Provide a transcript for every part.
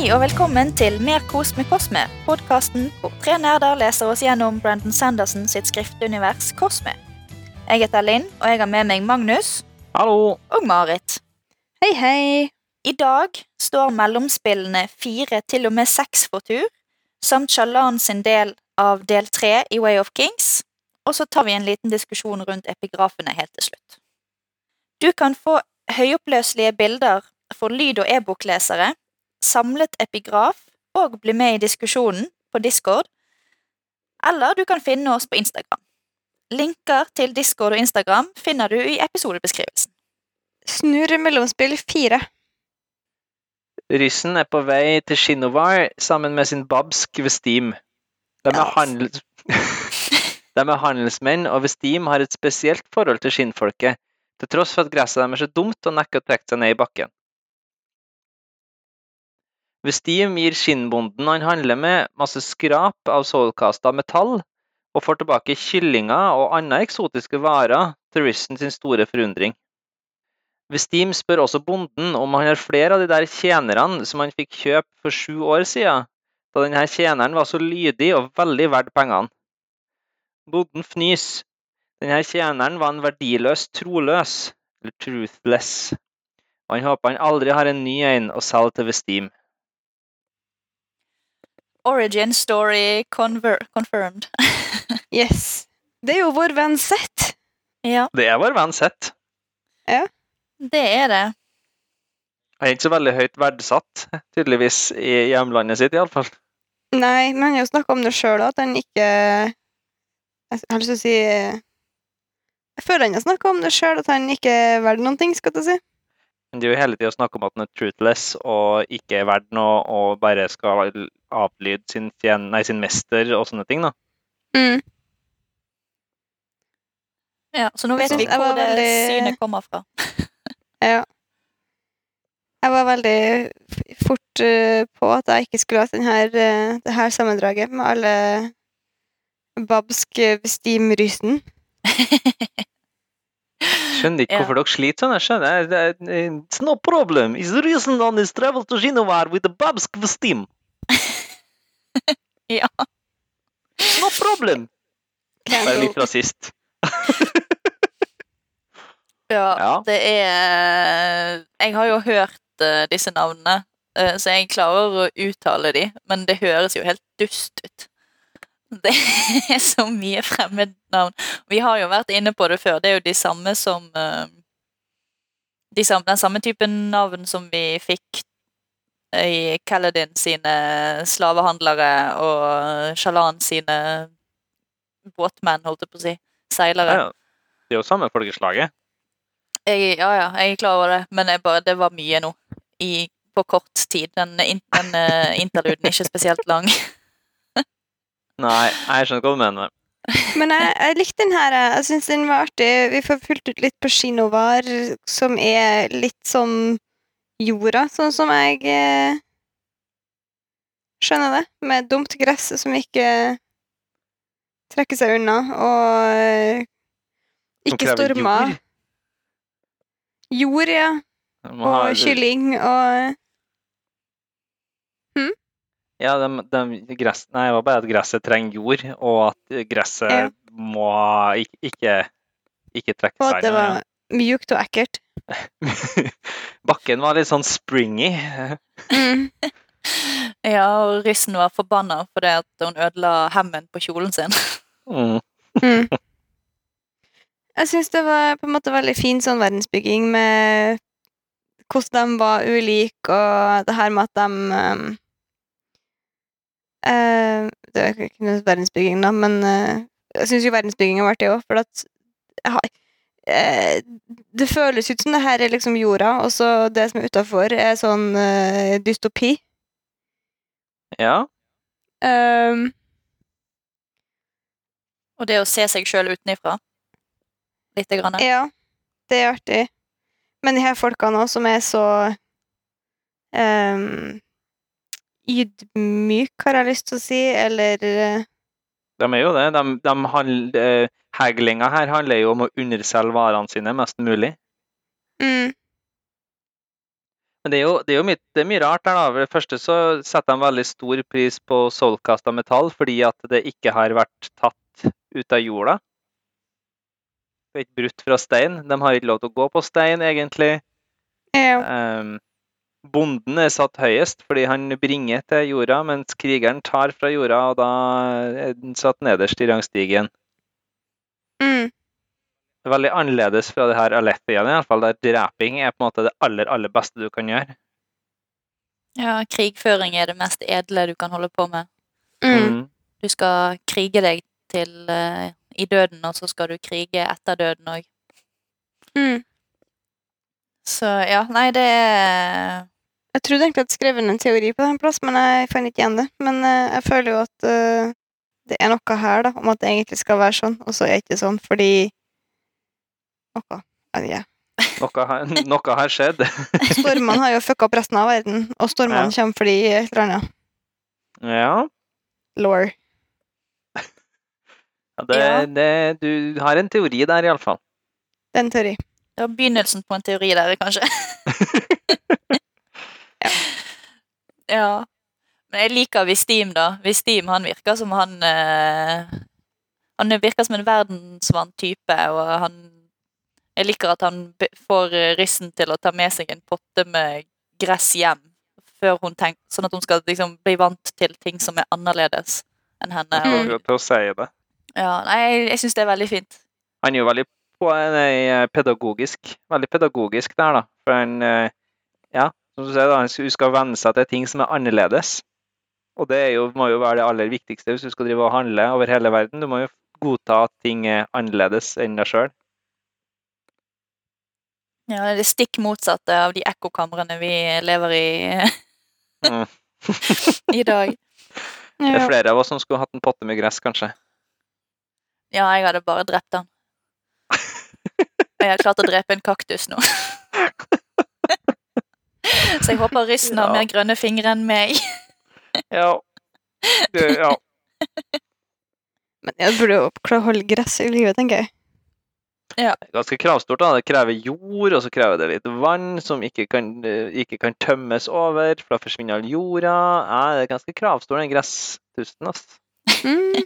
Hei og velkommen til Mer kos med Kosme, podkasten hvor tre nerder leser oss gjennom Brandon Sanderson sitt skriftunivers Kosme. Jeg heter Linn, og jeg har med meg Magnus Hallo! og Marit. Hei, hei. I dag står mellomspillene fire til og med seks for tur, samt Shalan sin del av del tre i Way of Kings, og så tar vi en liten diskusjon rundt epigrafene helt til slutt. Du kan få høyoppløselige bilder for lyd- og e-boklesere, samlet epigraf og bli med i diskusjonen på Discord, eller du kan finne oss på Instagram. Linker til Discord og Instagram finner du i episodebeskrivelsen. Snurr mellomspill fire. Ryssen er på vei til Shinovar sammen med sin babsk ved Steam. De er, handels... De er handelsmenn, og ved Steam har et spesielt forhold til skinnfolket, til tross for at gresset deres er så dumt og nekker å trekke seg ned i bakken. Ved Steam gir skinnbonden han handler med, masse skrap av soulcasta metall, og får tilbake kyllinger og andre eksotiske varer til Ryssen sin store forundring. Vestim spør også bonden om han har flere av de der tjenerne som han fikk kjøpe for sju år siden, da denne tjeneren var så lydig og veldig verdt pengene. Bonden fnys. Denne tjeneren var en verdiløs troløs, eller truthless, og han håper han aldri har en ny en å selge til ved Steam. Origin story conver confirmed. Yes. Det er jo vår venn Seth. ja, Det er vår venn Seth. det er det. Han er ikke så veldig høyt verdsatt, tydeligvis, i hjemlandet sitt iallfall. Nei, men han har jo snakka om det sjøl, at han ikke Jeg har lyst til å si Jeg føler han har snakka om det sjøl, at han ikke er verdt noen ting, skal jeg si. Men det er jo hele tida snakk om at han er truthless og ikke er verdt noe og bare skal avlyde sin, fjen, nei, sin mester og sånne ting. da. Mm. Ja, så nå vet vi hvor det veldig- synet kommer fra. Ja. Jeg var veldig fort uh, på at jeg ikke skulle hatt den her, eh, det her sammendraget med alle babsk uh, steam-rysen. Skjønner ikke Ja. hvorfor dere sliter sånn. jeg skjønner. Det er- It's no problem. It's the reason on his travel to Genovar with the babsk steam. Ja. No problem. Bare litt rasist. Ja, Ja. det er Jeg har jo hørt uh, disse navnene, uh, så jeg klarer å uttale de, men det høres jo helt dust ut. Det er så mye fremmednavn. Vi har jo vært inne på det før. Det er jo de samme som uh, de samme, Den samme typen navn som vi fikk i Kaladin sine slavehandlere og Shalan sine båtmenn, holdt jeg på å si. Seilere. Ja, det er jo samme folkeslaget. Jeg, ja, ja, jeg er klar over det, men jeg bare, det var mye nå. I, på kort tid. Den, den uh, interluden er ikke spesielt lang. Nei, jeg skjønner hva du mener. Men jeg, jeg likte den her. Jeg syns den var artig. Vi får fulgt ut litt på Skinovar, som er litt som jorda, sånn som jeg eh, skjønner det. Med dumt gress som ikke trekker seg unna, og eh, ikke stormer. jord. Ja. Og kylling og Ja, de, de, gress, nei, det var bare at gresset trenger jord, og at gresset Ja. må ikke, ikke, ikke trekke seg unna, mjukt og ekkelt. Bakken var litt sånn springy. Mm. Ja, og ryssen var forbanna fordi at hun ødela hemmen på kjolen sin. Mm. Mm. Jeg syns det var på en måte veldig fin sånn verdensbygging med hvordan de var ulike, og det her med at de um, uh, Det er ikke noe verdensbygging, da, men uh, jeg syns jo verdensbygginga var det òg, for at jeg har- eh, Det føles ut som det her er liksom jorda, og så det som er utafor, er sånn eh, dystopi. Ja. Um, Og det å se seg sjøl utenifra. Lite grann. Ja, det er artig. Men de her folkene òg, som er så um, ydmyk, har jeg lyst til å si, eller eh, De er jo det. De, de eh, Haglinga her handler jo om å underselge varene sine mest mulig. mm, Men det er jo, det er jo mye, det er mye rart der, da. For det første så setter de veldig stor pris på soulcasta metall fordi at det ikke har vært tatt ut av jorda. Det er ikke brutt fra stein. De har ikke lov til å gå på stein, egentlig. Ja. Ehm, bonden er satt høyest fordi han bringer til jorda, mens krigeren tar fra jorda, og da er den satt nederst i rangstigen. Mm. Det er veldig annerledes fra det her Alethian, i hvert fall, der dreping er på en måte det aller, aller beste du kan gjøre. Ja, krigføring er det mest edle du kan holde på med. Mm. Du skal krige deg til uh, i døden, og så skal du krige etter døden òg. Mm. Så ja, nei, det er Jeg trodde egentlig at jeg skrev en teori på den plass, men jeg fant ikke igjen det. Men eh, jeg føler jo at uh, det er noe her da, om at det egentlig skal være sånn, og så er det ikke sånn, fordi noe. Ja. Noe, har- noe har skjedd. Stormene har jo fucka opp resten av verden, og stormene Ja. kommer fordi et eller annet. Ja, Law. ja, det, Ja. det, du har en teori der, iallfall. Det er en teori. Det var begynnelsen på en teori der, kanskje. Ja. ja. Men jeg liker Vistim, da. Vistim, han virker som han eh, Han virker som en verdensvant type, og han Jeg liker at han får rissen til å ta med seg en potte med gress hjem, før hun tenker, sånn at hun skal liksom bli vant til ting som er annerledes enn henne. Og, til å si det. ja, nei, jeg, jeg syns det er veldig fint. Han er jo veldig på, nei, pedagogisk. Veldig pedagogisk der, da. For han eh, Ja, som du sier, da, hun skal venne seg til ting som er annerledes. Og det jo, må jo være det aller viktigste hvis du skal drive og handle over hele verden. Du må jo godta at ting er annerledes enn deg sjøl. Ja, det er det stikk motsatte av de ekkokamrene vi lever i Mm. i dag. Det er flere av oss som skulle hatt en potte med gress, kanskje. Ja, jeg hadde bare drept den. Og jeg har klart å drepe en kaktus nå. Så jeg håper ryssen har Ja. mer grønne fingre enn meg. Ja. Det, ja. Men jeg burde jo klare å holde gress i livet, tenker jeg. Er ganske kravstort. da. Det krever jord, og så krever det litt vann som ikke kan, eh, ikke kan tømmes over, for da forsvinner all jorda. Ja, det er ganske kravstor, den gresstusten. ass. Mm.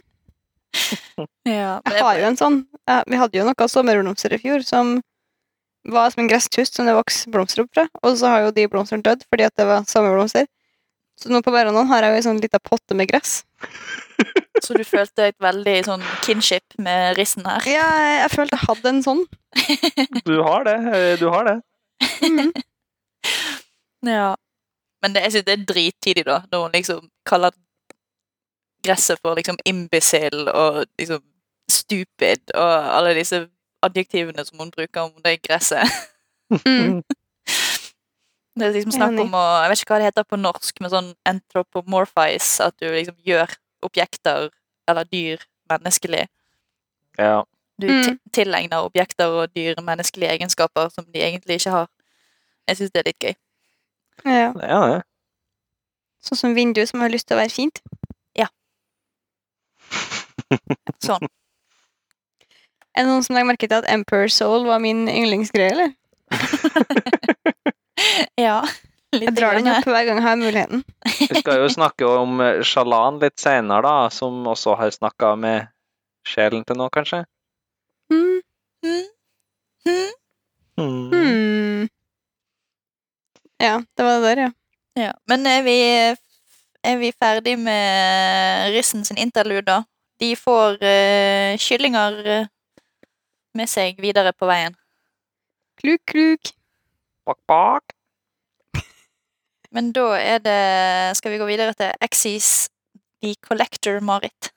Ja, Jeg har jo en sånn ja, Vi hadde jo noen sommerblomster i fjor som var som en gresstust som det vokste blomster opp fra. Og så har jo de blomstene dødd fordi at det var sommerblomster. Så nå på verandaen har jeg jo ei sånn lita potte med gress. Så du følte et veldig sånn kinship med rissen her? Ja, jeg, følte jeg hadde en sånn. Du har det. eh, Du har det. Mm. Ja. Men det, jeg synes det er drittidig, da, når hun liksom kaller gresset for liksom imbecile og liksom stupid og alle disse adjektivene som hun bruker om det gresset. Mm. Det er liksom snakk om å Jeg vet ikke hva det heter på norsk, med sånn anthropomorphize, at du liksom gjør objekter eller dyr menneskelig. Ja. Du Mm. tilegner objekter og dyr menneskelige egenskaper som de egentlig ikke har. Jeg syns det er litt gøy. Ja. Det er det. Sånn som vindu som har lyst til å være fint. Sånn. Er det noen som legger merke til at Emperor Soul var min yndlingsgreie, eller? Ja. Litt Jeg drar den opp hver gang jeg har muligheten. Vi skal jo snakke om eh, Shalan litt senere, da, som også har snakka med sjelen til noe, kanskje. Mm. Mm. Mm. Mm. Ja, det var det der, ja. Ja. Men er vi, er vi ferdig med Rissen sin interlude, da? De får uh, kyllinger eh, med seg videre på veien. Kluk, kluk. Bak, bak. Men da er det Skal vi gå videre til Axis The Collector Marit.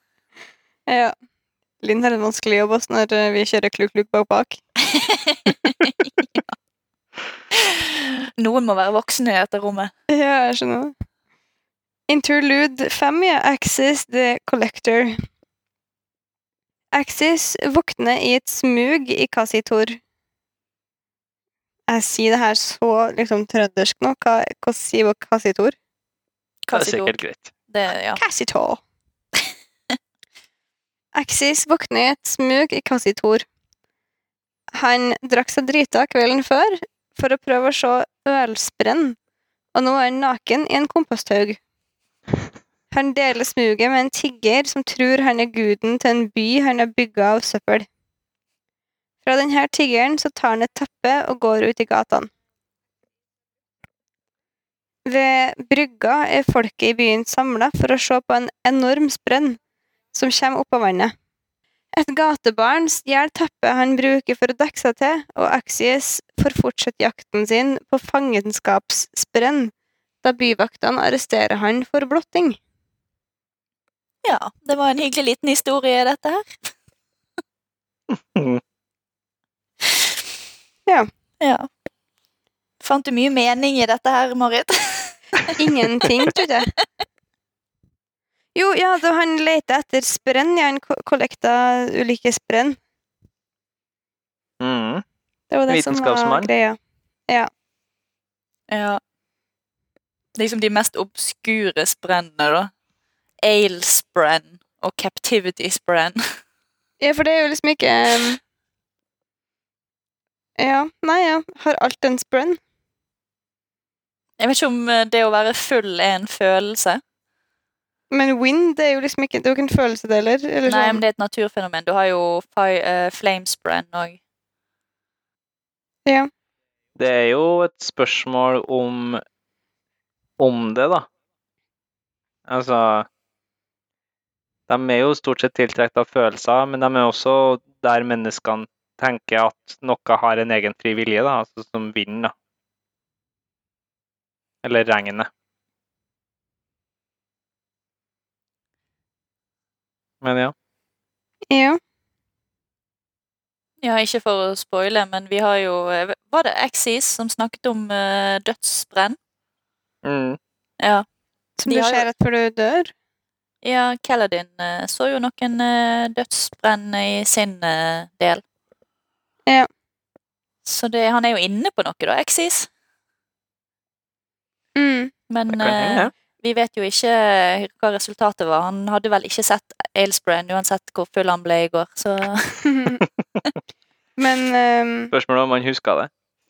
Ja. Linn har en vanskelig jobb også når eh, vi kjører kluk, kluk bak bak. Noen må være voksne i dette rommet. Ja, jeg skjønner det. Interlude 5, ja. Axis the Collector. Axis våkner i et smug i Kassitor. Jeg sier det her så liksom trøndersk nå. Hva, hva sier vi Kassitor? Det er sikkert greit. Det, ja. Kassitor. Axis våkner i et smug i Kassitor. Han drakk seg drita kvelden før for å prøve å se ølsprenn og nå er han naken i en komposthaug. Han deler smuget med en tigger som tror han er guden til en by han har bygga av søppel. Fra denne tiggeren så tar han et teppe og går ut i gatene. Ved brygga er folket i byen samla for å se på en enorm sprenn som kommer opp av vannet. Et gatebarn stjeler teppet han bruker for å dekke seg til, og Axies får fortsette jakten sin på fangenskapssprenn da byvaktene arresterer han for blotting. Ja, det var en hyggelig liten historie, dette her. Ja. Ja. Fant du mye mening i dette her, Marit? Ingenting, tror jeg. Jo, ja, da han leter etter sprenn, ja, han kollekta ulike sprenn. Mm. Det var det som var Vitenskapsmann. greia. Ja. Liksom de mest obskure sprennene, da. Ale-sprenn og captivity-sprenn. Ja, for det er jo liksom ikke um, Ja, nei, ja. Har alt en sprenn? Jeg vet ikke om eh, det å være full er en følelse. Men wind det er jo liksom ikke Det er jo ikke en følelse, det heller. Eller Nei, sånn. men det er et naturfenomen. Du har jo uh, eh, flamesprenn òg. Ja. Det er jo et spørsmål om om det, da. Altså De er jo stort sett tiltrukket av følelser, men de er også der menneskene tenker at noe har en egen fri vilje, da, altså som vinden, da. Eller regnet. Men ja. ja. Ja, ikke for å spoile, men vi har jo Var det Axis som snakket om uh, dødsbrenn? Mm. Ja. Som De det jo- skjer rett før du dør. Ja, Kaladin eh, så jo noen eh, dødsbrenn i sin eh, del. Ja. Så det, han er jo inne på noe, da, Exis. Mm. Men eh, vi vet jo ikke hva resultatet var. Han hadde vel ikke sett Ailsbrain uansett hvor full han ble i går, så Men um, Spørsmålet om han husker det.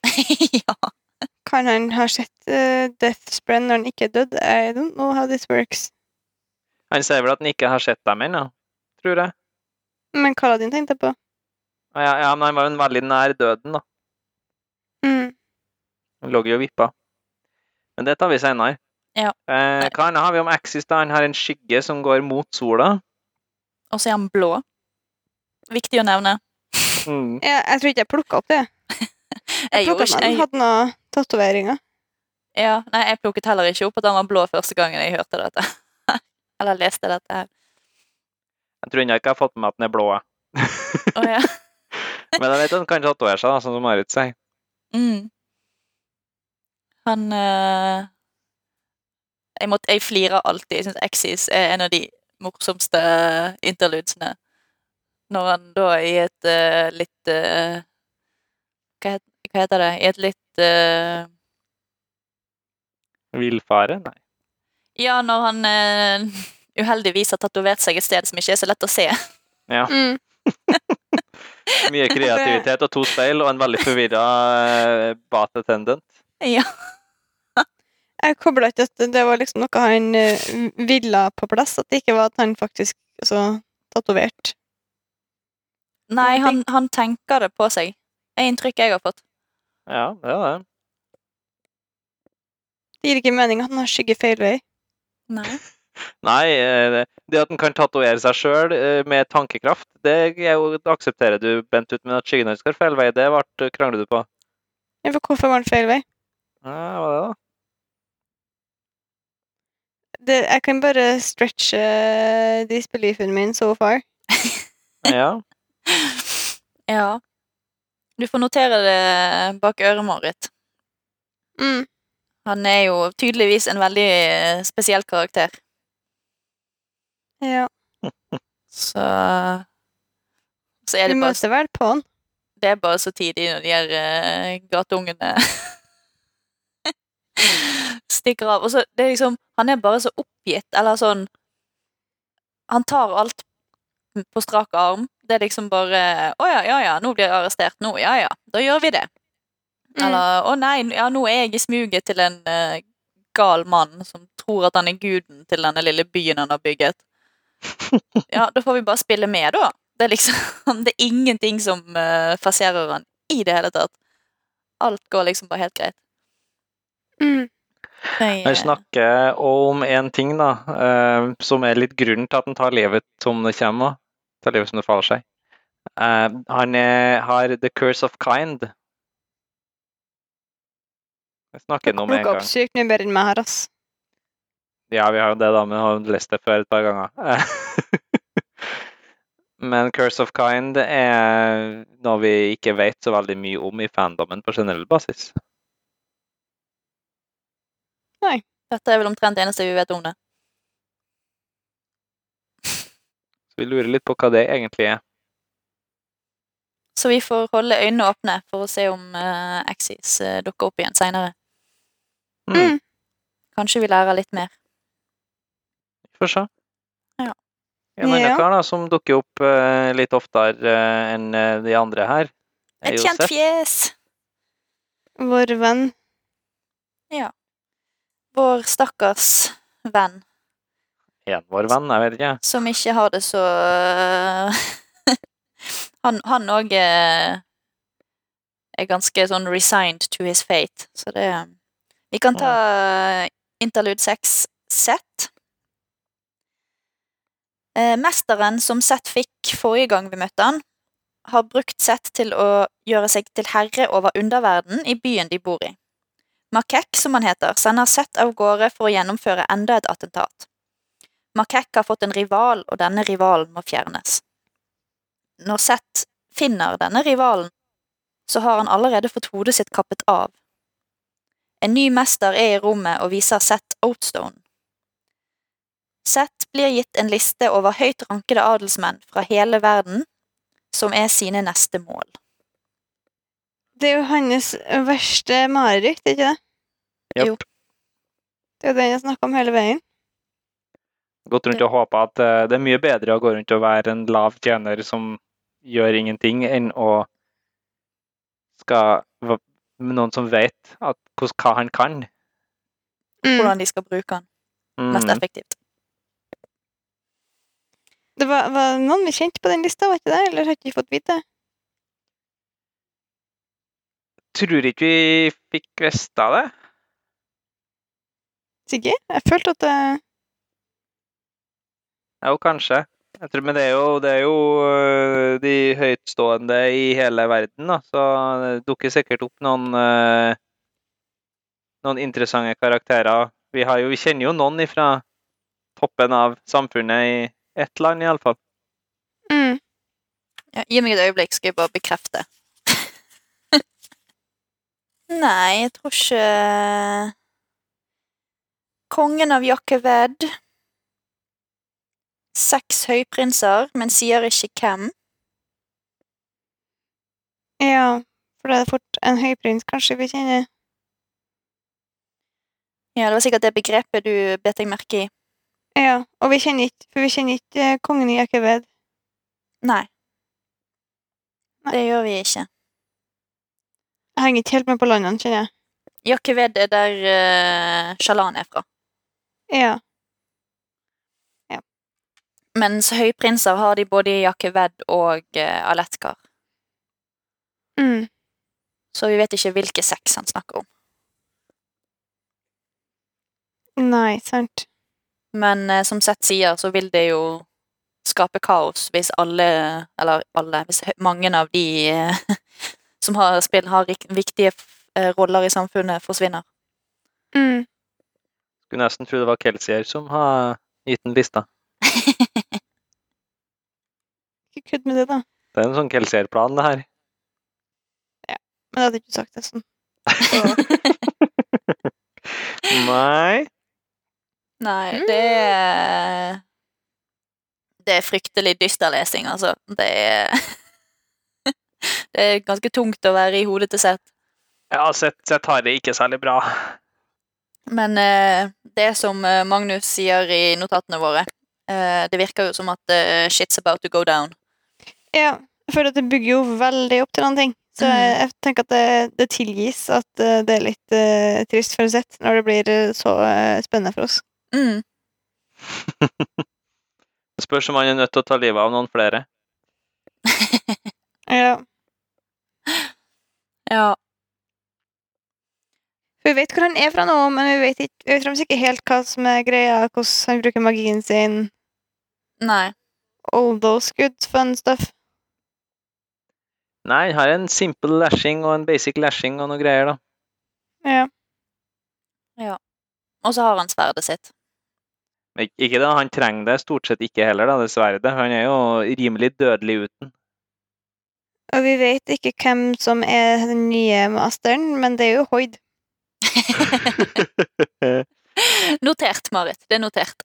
ja. kan han ha sett uh, Death når han ikke dødd? I don't know how this works. Han sier vel at han ikke har sett dem ennå, tror jeg. Men Kaladin tenkte jeg på. Ja, ja, men han var jo veldig nær døden, da. Mm. Han lå jo og vippa. Men det tar vi senere. Ja. Eh, hva annet har vi om Axis? da? Han har en skygge som går mot sola. Og så er han blå. Viktig å nevne. Mm. Jeg, jeg tror ikke jeg plukka opp det. Jeg jeg den. jeg, Hadde noen tatoveringer. ja, Nei, jeg plukket heller ikke opp at han var blå første gangen jeg hørte dette. Eller leste dette her. Jeg tror ennå ikke jeg har fått med meg at den er blå. oh, ja. Men jeg vet at han kan tatovere seg, da, sånn som Marit sier. Mm. Han eh, jeg, måtte, jeg flirer alltid. Jeg syns Exis er en av de morsomste interludsene. Når han da i et uh, litt uh, hva, het, hva heter det? I et litt uh... Villfare? Nei. Ja, når han uh, uheldigvis har tatovert seg et sted som ikke er så lett å se. Ja. Mm. Mye kreativitet og to speil og en veldig forvirra uh, bat attendant. Ja. Jeg kobla ikke at det var liksom noe han uh, ville på plass. At det ikke var at han faktisk så tatovert. Nei, han, han tenker det på seg. Det er inntrykket jeg har fått. Ja, det er det. Det gir ikke mening at han har skygge feil vei. Nei. Nei, eh, det at en kan tatovere seg sjøl med tankekraft, det er jo, aksepterer du, Bent, ut, men at skyggen hans går feil vei, det ble, krangler du på. Ja, for hvorfor var den feil vei? Ja, hva er det, da? Det, jeg kan bare stretche disbeliefen min so far. Ja. Ja. Du får notere det bak øret, Marit. Mm. Han er jo tydeligvis en veldig eh, spesiell karakter. Ja. Så Så er det bare, møter vel på han. det er bare så tidlig når de her uh, gateungene stikker av. Og så det er liksom Han er bare så oppgitt, eller sånn Han tar alt på strak arm. Det er liksom bare Å ja, ja, ja, nå blir jeg arrestert. Nå, ja ja, da gjør vi det. Mm. Eller å nei, ja, nå er jeg i smuget til en uh, gal mann som tror at han er guden til denne lille byen han har bygget. Ja, da får vi bare spille med, da. Det er liksom Det er ingenting som uh, faserer han i det hele tatt. Alt går liksom bare helt greit. Mm. Jeg, Han snakker om en ting, da, eh, som er litt grunnen til at han tar livet som det kommer. Tar livet som det faller seg. Eh, han er, har the curse of kind. Jeg snakker nå med en gang. sykt mye bedre enn meg her, ass. Ja, vi har jo det, da, men jeg har lest det før et par ganger. men curse of kind er noe vi ikke vet så veldig mye om i fandomen på generell basis. Nei. Dette er vel omtrent det eneste vi vet om det. Så vi lurer litt på hva det egentlig er. Så vi får holde øynene åpne for å se om uh, Axis uh, dukker opp igjen seinere. Mm. Mm. Kanskje vi lærer litt mer. Vi får se. Ja. En annen kar da, som dukker opp uh, litt oftere uh, enn eh, de andre her, er Et kjent Josef. fjes! Vår venn. Ja. Vår stakkars venn En vår venn, jeg vet ikke. som ikke har det så Han òg er ganske sånn resigned to his fate, så det Vi kan ta interlude 6 Sett. Eh, Mesteren som Sett fikk forrige gang vi møtte han, har brukt Sett til å gjøre seg til herre over underverden i byen de bor i. Makek, som han heter, sender Sett av gårde for å gjennomføre enda et attentat. Makek har fått en rival, og denne rivalen må fjernes. Når Sett finner denne rivalen, så har han allerede fått hodet sitt kappet av. En ny mester er i rommet og viser Seth Outstone. Seth blir gitt en liste over høyt rankede adelsmenn fra hele verden, som er sine neste mål. Det er jo hans verste mareritt, ikke det? Jo. Det er jo den jeg snakker om hele veien. Gått rundt og håpa at eh, det er mye bedre å gå rundt og være en lav tjener som gjør ingenting, enn å skal Noen som vet at, hva han kan. Mm. Hvordan de skal bruke han mest Mm. effektivt. Det var, var noen vi kjente på den lista, var ikke det? Eller har ikke vi fått vite? Tror ikke vi fikk visst av det. Sikkert? Jeg følte at det Jo, kanskje. Jeg tror, men det er jo, det er jo øh, de høytstående i hele verden, da. Så det dukker sikkert opp noen øh, noen interessante karakterer. Vi, jo, vi kjenner jo noen fra toppen av samfunnet i ett land, iallfall. mm. Ja, gi meg et øyeblikk, skal jeg bare bekrefte. Nei, jeg tror ikke Kongen av Jakkeved. Seks høyprinser, men sier ikke hvem. Ja, for da er det fort en høyprins kanskje vi kjenner. Ja, Det var sikkert det begrepet du bet deg merke i. Ja, og vi kjenner ikke For vi kjenner ikke eh, kongen i Jakkeved. Nei. Nei. Det gjør vi ikke. Jeg henger ikke helt med på landene, kjenner jeg. Jakkeved er der uh, Shalan er fra. Ja. Mens høyprinser har de både i Jakkeved og uh, Aletkar. Mm. Så vi vet ikke hvilke seks han snakker om. Nei, sant. Men eh, som Seth sier, så vil det jo skape kaos hvis alle, eller alle, hvis mange av de eh, som har spill, har viktige eh, roller i samfunnet, forsvinner. Mm. Skulle nesten tro det var Kelsier som har gitt den lista. Ikke kødd med det, da. Det er en sånn Kelser-plan, det her. Ja, Men jeg hadde ikke sagt det sånn. Nei. Nei, Mm. det er Det er fryktelig dyster lesing, altså. Det er Det er ganske tungt å være i hodet til Seth. Ja, Seth, Sett har det ikke særlig bra. Men eh, det som eh, Magnus sier i notatene våre, eh, det virker jo som at eh, shit's about to go down. Ja, jeg føler at det bygger jo veldig opp til noen ting. Så jeg, jeg tenker at det, det tilgis at eh, det er litt uh, trist for sett når det blir eh, så uh, spennende for oss. Mm. Det spørs om han er nødt til å ta livet av noen flere. Ja. Ja. Vi vet hvor han er fra nå, men vi vet, ikke, vi vet ikke helt hva som er greia, hvordan han bruker magien sin. Nei. All those good fun stuff. Nei, han har en simple lashing og en basic lashing og noe greier, da. Ja. Og så har han sverdet sitt. Ik- Ikke det, han trenger det stort sett ikke heller, da, det. Han er jo rimelig dødelig uten. Og vi vet ikke hvem som er den nye masteren, men det er jo Hoid. Notert, Marit. Det er notert.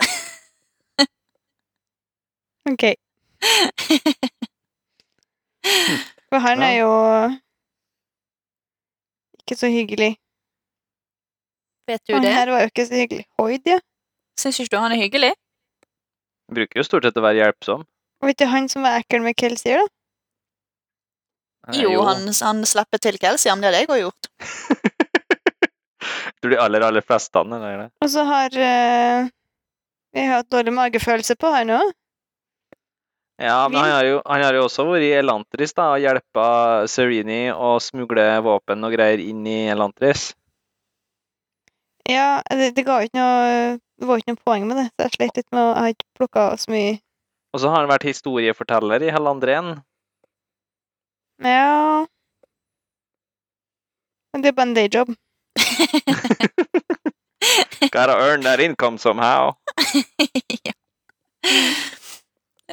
Ok. For han er jo ikke så hyggelig. Vet du Han det? her var jo ikke så hyggelig. Hoid, ja. Syns ikke du han er hyggelig? Bruker jo stort sett å være hjelpsom. Og vet du han som var ekkel med Kelsier, da? Eh, Jo, han, han slipper til Kelsiam, det hadde jeg har gjort. Jeg tror de aller, aller fleste han er det. Og så har uh, Vi har hatt dårlig magefølelse på han òg. Ja, men han har, jo, han har jo også vært i Elantris da, og hjelpa Serini å smugle våpen og greier inn i Elantris. Ja, det, det ga jo ikke noe Det var ikke noe poeng med det, så jeg slet litt med å Jeg har ikke plukka så mye Og så har han vært historieforteller i Hellandrén. Ja Men det er bare en dayjob. Gotta earn that income somehow. ja.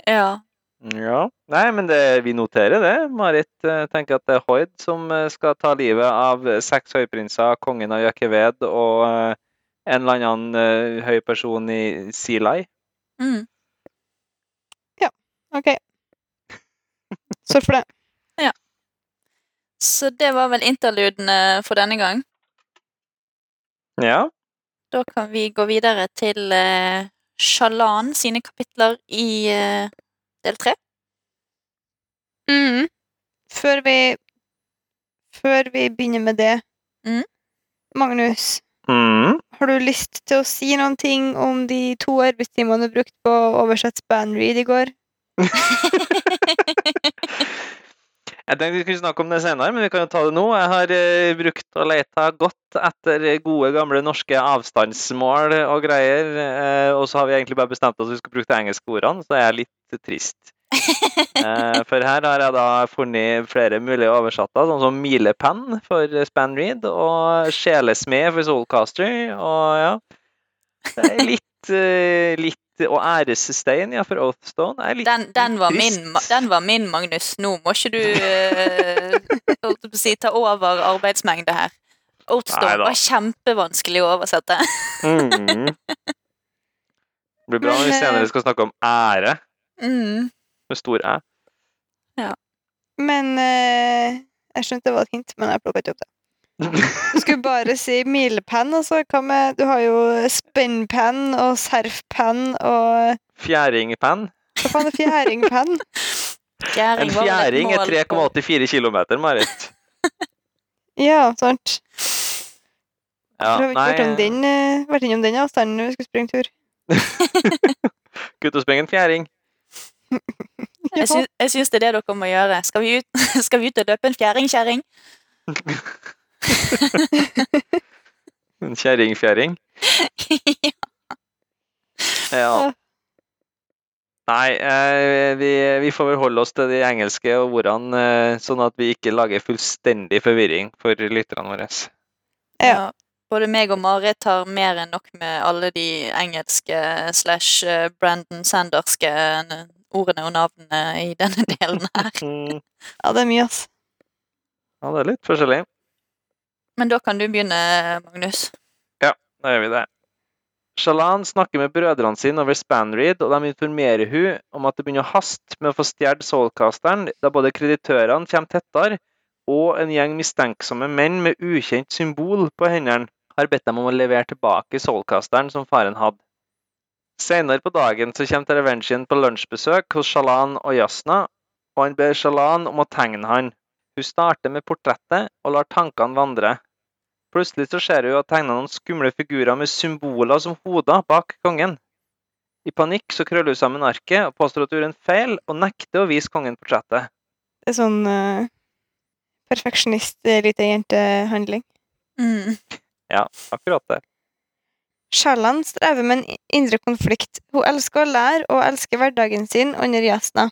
Ja. Nei, men det, vi noterer det. Marit eh, tenker at det er Hoid som eh, skal ta livet av seks høyprinser, kongen av Jakeved og eh, en eller annen eh, høy person i Silai. Mm. Ok. Sørg for det. Ja. Så det var vel interludene for denne gang. Ja. Da kan vi gå videre til eh, Shalan sine kapitler i eh, del tre. Mm. Før vi Før vi begynner med det mm. Magnus, Mm. har du lyst til å si noen ting om de to arbeidstimene du brukte på å oversette Spanreed i går? Jeg tenkte vi skulle snakke om det senere, men vi kan jo ta det nå. Jeg har eh, brukt og leta godt etter gode, gamle norske avstandsmål og greier. Eh, og så har vi egentlig bare bestemt oss at vi skal bruke de engelske ordene, så er jeg litt trist. Eh, for her har jeg da funnet flere mulige oversatter, sånn som milepenn for Span Reed og sjelesmed for Soulcaster. Og ja Det er litt, eh, litt Og æresstein, ja, for Oathstone. er litt Den, den, var min, trist. Den var min, Magnus. Nå må ikke du uh, holdt på å si, ta over arbeidsmengde her. Oathstone var kjempevanskelig å oversette. Mm. Det blir bra når vi eh, senere skal snakke om ære Mm. med stor æ. Men uh, Jeg skjønte det var et hint, men jeg plukka ikke opp det. Du skulle bare si milepenn, altså. Hva med Du har jo spennpenn og serfpenn og Fjæringpenn. Hva faen er fjæringpenn? Fjæring En fjæring er 3,84 km, Marit. Ja, sant. Ja, nei har ikke vært, om den, eh, vært innom den avstanden når vi skulle springe tur. gutt og springe en fjæring. Jeg, sy jeg syns det er det dere må gjøre. Skal vi ut, skal vi ut og løpe en fjæringkjerring? En kjerringfjæring. Ja. Nei, eh, vi, vi får vel holde oss til de engelske ordene, eh, sånn at vi ikke lager fullstendig forvirring for lytterne våre. Ja. Både meg og Marit har mer enn nok med alle de engelske slash eh, Brandon Sanderske ordene og navnene i denne delen her. Ja, det er mye, ass. Ja, det er litt forskjellig. Men da kan du begynne, Magnus. Ja, Da gjør vi det. Shalan snakker med brødrene sine over Spanreed, og de informerer hun om at det begynner å haste med å få stjålet Soulcasteren, da både kreditørene kommer tettere, og en gjeng mistenksomme menn med ukjent symbol på hendene har bedt dem om å levere tilbake Soulcasteren som faren hadde. Senere på dagen så kommer Terevention på lunsjbesøk hos Shalan og Jasna, og han ber Shalan om å tegne han. Hun starter med portrettet og lar tankene vandre. Plutselig så ser hun at tegna noen skumle figurer med symboler som hoder bak kongen. I panikk så krøller hun sammen arket og påstår at hun gjør en feil, og nekter å vise kongen portrettet. Det er sånn uh, perfeksjonist lita jente-handling. Mm. Akkurat det. Shallan strever med en indre konflikt. Hun elsker å lære og elsker hverdagen sin under Jasna.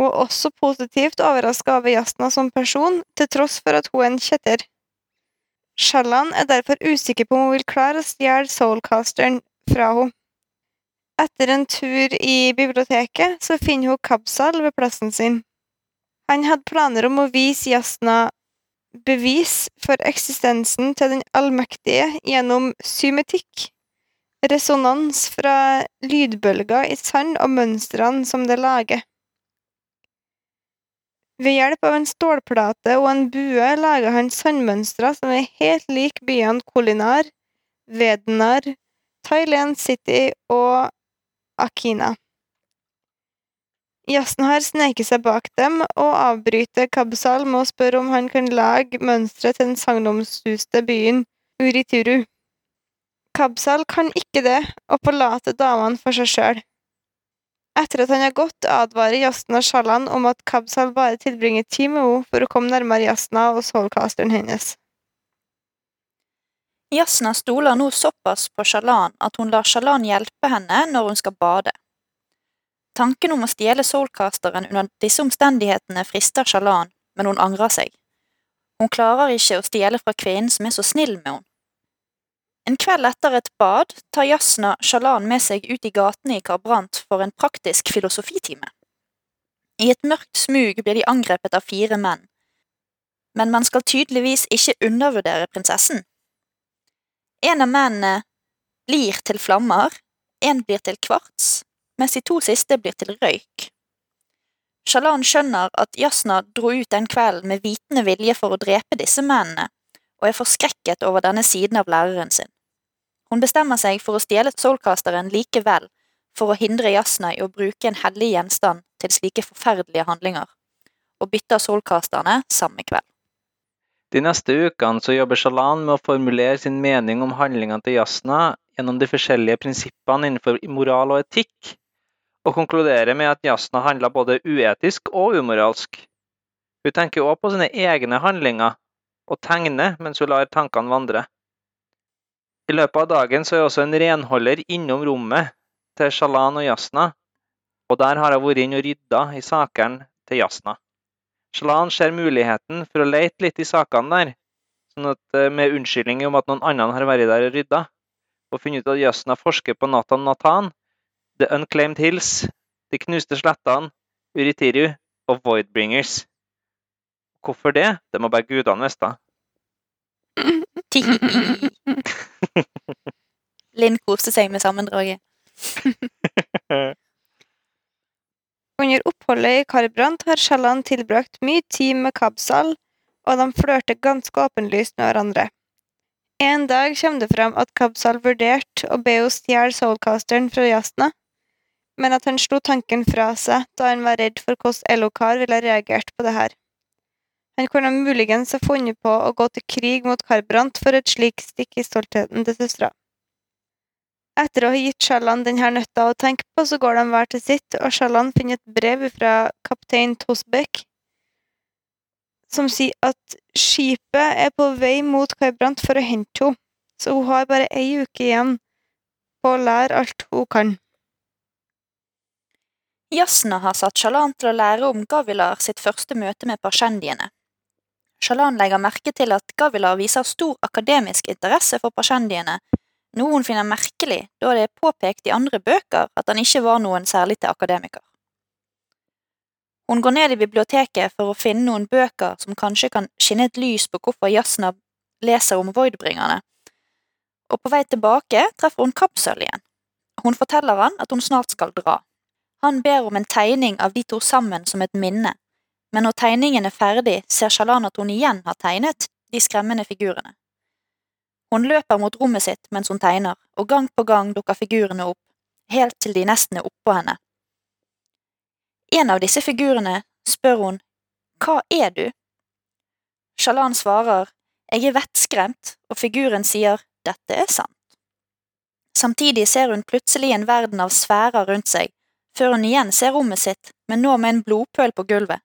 Hun er også positivt overraska over Jasna som person, til tross for at hun er en kjetter. Shallan er derfor usikker på om hun vil klare å stjele Soulcasteren fra henne. Etter en tur i biblioteket så finner hun Kabsal ved plassen sin. Han hadde planer om å vise Jasna bevis for eksistensen til den allmektige gjennom symetikk, resonans fra lydbølger i sand og mønstrene som det lager. Ved hjelp av en stålplate og en bue lager han sandmønstre som er helt lik byene Kolinar, Vedenar, Thailand City og Akina. Jazzen har sneket seg bak dem og avbryter Kabsal med å spørre om han kan lage mønstre til den sagnomsuste byen Urituru. Kabsal kan ikke det, og forlater damene for seg sjøl. Etter at han har gått, advarer Jasna Shalan om at Kabsal bare tilbringer tid med henne for å komme nærmere Jasna og soulcasteren hennes. Jasna stoler nå såpass på Shalan at hun lar Shalan hjelpe henne når hun skal bade. Tanken om å stjele soulcasteren under disse omstendighetene frister Shalan, men hun angrer seg. Hun klarer ikke å stjele fra kvinnen som er så snill med henne. En kveld etter et bad tar Jasna Shalan med seg ut i gatene i Karbrant for en praktisk filosofitime. I et mørkt smug blir de angrepet av fire menn, men man skal tydeligvis ikke undervurdere prinsessen. En av mennene blir til flammer, en blir til kvarts, mens de to siste blir til røyk. Shalan skjønner at Jasna dro ut den kvelden med vitende vilje for å drepe disse mennene, og er forskrekket over denne siden av læreren sin. Hun bestemmer seg for å stjele soulcasteren likevel, for å hindre Jasna i å bruke en hellig gjenstand til slike forferdelige handlinger, og bytter soulcasterne samme kveld. De neste ukene så jobber Shalan med å formulere sin mening om handlingene til Jasna gjennom de forskjellige prinsippene innenfor moral og etikk, og konkluderer med at Jasna handler både uetisk og umoralsk. Hun tenker også på sine egne handlinger, og tegner mens hun lar tankene vandre. I løpet av dagen så er også en renholder innom rommet til Shalan og Jasna, og der har hun vært inn og rydda i sakene til Jasna. Shalan ser muligheten for å lete litt i sakene der, sånn at, eh, med unnskyldning om at noen andre har vært der og rydda, og funnet ut at Jasna forsker på Nathan Nathan, The Unclaimed Hills, De knuste slettene, Uritiru og Voidbringers. Hvorfor det? Det må bare gudene vite. Linn koste seg med sammendraget. Under oppholdet i Karbrant har Shallan tilbrakt mye tid med Kabsal, og de flørter ganske åpenlyst med hverandre. En dag kommer det fram at Kabsal vurderte å be henne stjele soulcasteren fra Jasna, men at han slo tanken fra seg da han var redd for hvordan Elokar ville reagert på det her. Han kunne muligens ha funnet på å gå til krig mot Karbrant for et slikt stikk i stoltheten til søstera. Etter å ha gitt Shallan denne nøtta å tenke på, så går de hver til sitt, og Shallan finner et brev fra kaptein Tosbekk som sier at skipet er på vei mot Karbrant for å hente henne, så hun har bare ei uke igjen på å lære alt hun kan. Jasna har satt Shalan til å lære om Gavilar sitt første møte med pasjendiene. Shalan legger merke til at Gavila viser stor akademisk interesse for pasjendiene, noe hun finner merkelig da det er påpekt i andre bøker at han ikke var noen særlig til akademiker. Hun går ned i biblioteket for å finne noen bøker som kanskje kan skinne et lys på hvorfor Jasna leser om voidbringerne, og på vei tilbake treffer hun Kapsøl igjen. Hun forteller han at hun snart skal dra. Han ber om en tegning av de to sammen som et minne, men når tegningen er ferdig, ser Shalan at hun igjen har tegnet de skremmende figurene. Hun løper mot rommet sitt mens hun tegner, og gang på gang dukker figurene opp, helt til de nesten er oppå henne. En av disse figurene spør hun Hva er du? Shalan svarer jeg er vettskremt, og figuren sier dette er sant. Samtidig ser hun plutselig en verden av sfærer rundt seg, før hun igjen ser rommet sitt, men nå med en blodpøl på gulvet.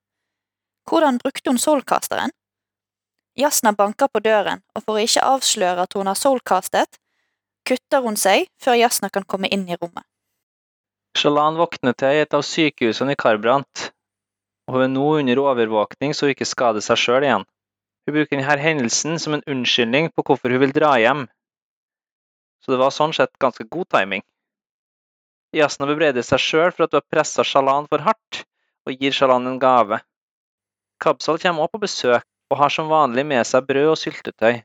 Hvordan brukte hun soulcasteren? Jasna banker på døren, og for å ikke avsløre at hun har soulcastet, kutter hun seg før Jasna kan komme inn i rommet. Shalan våkner til i et av sykehusene i Karbrant, hun er nå under overvåkning så hun ikke skader seg sjøl igjen. Hun bruker denne hendelsen som en unnskyldning på hvorfor hun vil dra hjem. Så det var sånn sett ganske god timing. Jasna bebreider seg sjøl for at hun har pressa Shalan for hardt, og gir Shalan en gave. Kabsal kommer også på besøk og har som vanlig med seg brød og syltetøy.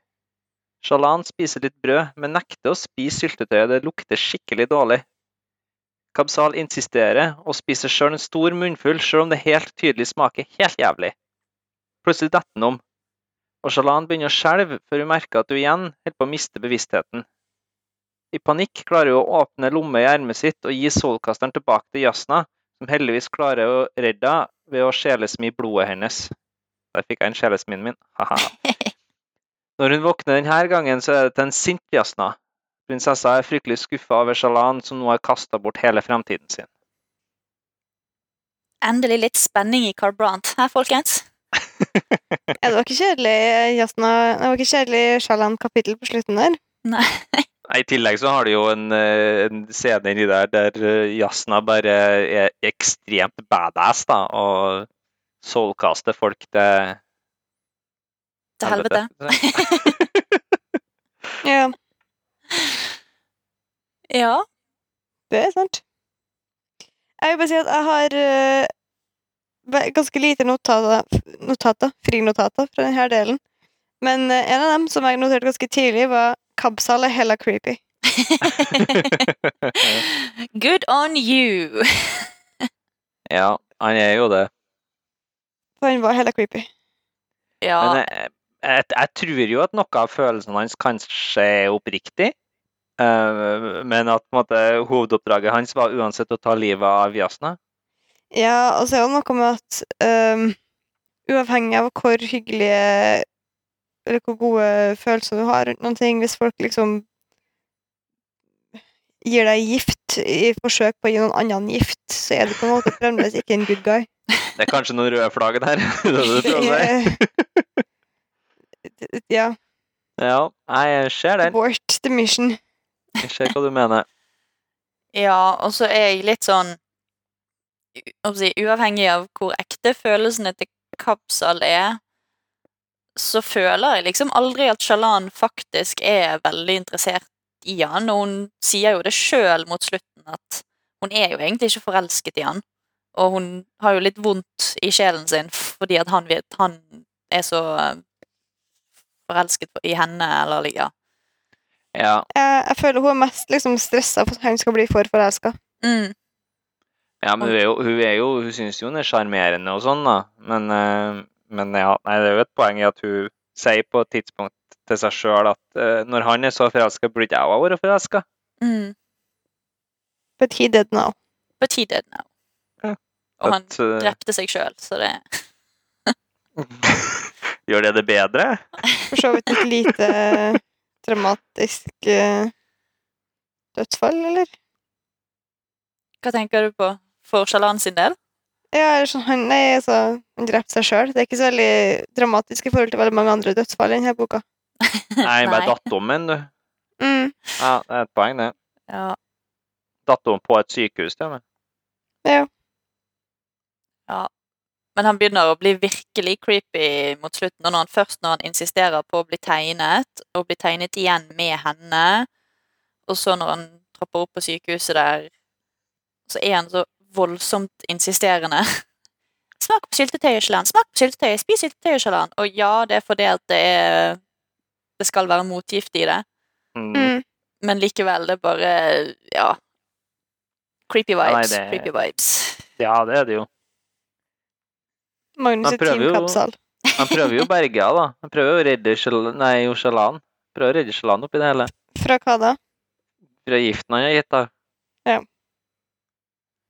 Shalan spiser litt brød, men nekter å spise syltetøyet, det lukter skikkelig dårlig. Kabsal insisterer og spiser sjøl en stor munnfull, sjøl om det helt tydelig smaker helt jævlig. Plutselig detter han om, og Shalan begynner å skjelve før hun merker at hun igjen holder på å miste bevisstheten. I panikk klarer hun å åpne lomme i ermet sitt og gi solkasteren tilbake til Jasna, som heldigvis klarer å redde henne ved å sjelesmi blodet hennes. Der fikk jeg en sjelesmien min. Haha. Når hun våkner denne gangen, så er det til en sint Jasna. Prinsessa er fryktelig skuffa over Shalan, som nå har kasta bort hele fremtiden sin. Endelig litt spenning i Carl Brandt her, folkens. Ja, det var ikke kjedelig Jasna, det var ikke kjedelig Shalan-kapittel på slutten der. Nei. I tillegg så har du jo en, eh, en scene inni der der eh, Jasna bare er ekstremt badass, da, og soulcaster folk til Til helvete. Ja, Ja. det er sant. Jeg vil bare si at jeg har eh, ganske lite notater, notater frinotater fra denne delen. Men eh, en av dem som jeg noterte ganske tidlig, var Kabsal er hella creepy. Good on you! ja, han er jo det. For han var hella creepy. Ja, Men jeg, jeg, jeg tror jo at noe av følelsene hans kanskje er oppriktig. Uh, men at på en måte, hovedoppdraget hans var uansett å ta livet av Jasna. Ja, og så er det noe med at um, uavhengig av hvor hyggelige eller hvor gode følelser du har rundt noen ting, hvis folk liksom gir deg gift i forsøk på å gi noen annen gift, så er du på en måte fremdeles ikke en good guy. Det er kanskje noen røde flagg der. det det du prøver å ja. Ja, jeg ser den. Abort the mission. Jeg ser hva du mener. ja, og så er jeg litt sånn si, Uavhengig av hvor ekte følelsene til Kapsal er, så føler jeg liksom aldri at Shalan faktisk er veldig interessert i han, og hun sier jo det sjøl mot slutten at hun er jo egentlig ikke forelsket i han, og hun har jo litt vondt i sjelen sin fordi at han vet han er så eh, forelsket i henne, eller ja. Ja, Jeg, jeg føler hun er mest liksom stressa for at han skal bli for forelska. Mm, ja men hun er jo, hun, er jo, hun syns jo hun er sjarmerende og sånn, da. Men, eh, men ja, nei, det er jo et poeng i at hun sier på et tidspunkt til seg sjøl at uh, når han er så forelska, burde ikke jeg òg være forelska. mm, But he did now. but he did now. Ja. Og han At, eh, drepte seg sjøl, så det Gjør det det bedre? For så vidt et lite dramatisk uh, dødsfall, eller? Hva tenker du på for Sjalan sin del? Ja, eller sånn, han, nei, altså, han drepte seg sjøl. Det er ikke så veldig dramatisk i forhold til veldig mange andre dødsfall i denne boka. Nei, bare datt om en, du. Mm. Ja, det er et poeng, det. Ja. Datt om på et sykehus, til og med. Men han begynner å bli virkelig creepy mot slutten, og når han først når han insisterer på å bli tegnet, og bli tegnet igjen med henne, og så når han trapper opp på sykehuset der, så er han så voldsomt insisterende. Smak på syltetøyet, Shalan. Smak på syltetøyet. Spis syltetøyet, Shalan. Og ja, det er fordi at det er Det skal være motgift i det, Mm. Mm. men likevel, det er bare Ja. Creepy nei, vibes. det- Creepy vibes. Ja, det er det jo. Magnus er prøver Team Kapsal. Han prøver jo å berge henne, da. Han prøver jo å redde Nei, Shalan. Prøver å redde Shalan oppi det hele. Fra hva da? Fra giften han har gitt, da.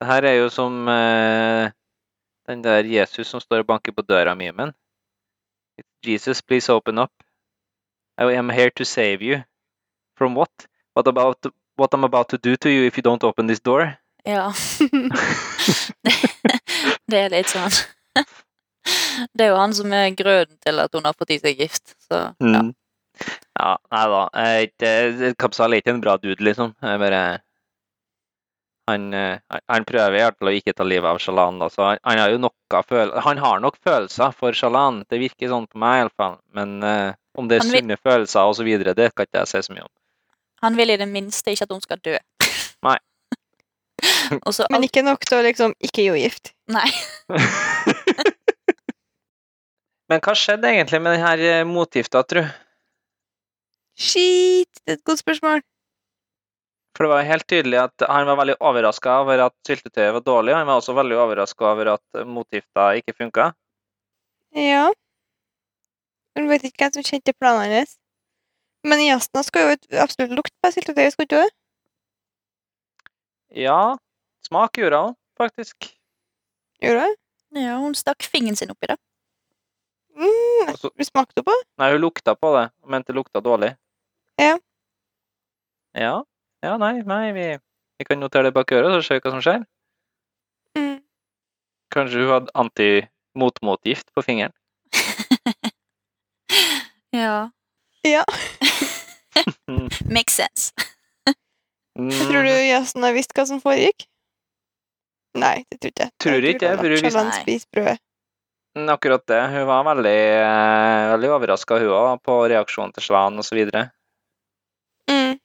Det her er jo som uh, den der Jesus som står og banker på døra mi, men Jesus, please open up. I am here to save you. From what? What about what I'm about to do to you if you don't open this door? Ja. det er litt sånn Det er jo han som er grunnen til at hun har fått i seg gift. Så ja. Mm. Ja, nei da. Kapsal er ikke en bra dude, liksom. Jeg bare Han, eh, han prøver i hvert fall å ikke ta livet av Shalan, da, så han, han har jo noe føl Han har nok følelser for Shalan, det virker sånn på meg iallfall. Men uh, om det er vil- sunne følelser osv., det kan ikke jeg si så mye om. Han vil i det minste ikke at hun skal dø. Nei. Også, Men ikke nok til å liksom ikke gi gift. Nei. Men hva skjedde egentlig med denne eh, motgifta, tru? Shit! Det er et godt spørsmål. For det var helt tydelig at han var veldig overraska over at syltetøyet var dårlig. og Han var også veldig overraska over at motgifta ikke funka. Ja. Jeg vet ikke hvem som kjente planene hans. Men Jasna skal jo absolutt lukte på syltetøyet, skal ikke du det? Ja, smak gjorde hun faktisk. Gjorde hun? Ja, hun stakk fingeren sin oppi det. Mm, Og så- du smakte på det? Nei, hun lukta på det Hun mente det lukta dårlig. Ja. Ja, ja nei, nei vi, vi kan notere det bak øret og se hva som skjer. Mm. Kanskje hun hadde anti-motmotgift på fingeren. Ja. Ja. Makes sense. Tror du Jason har visst hva som foregikk? Nei, det tror ikke jeg. Mm. Tror ikke jeg, Tror hun visste-. Mm, Akkurat det. Hun var veldig, eh, veldig overraska, hun òg, på reaksjonen til Svan osv. Mm.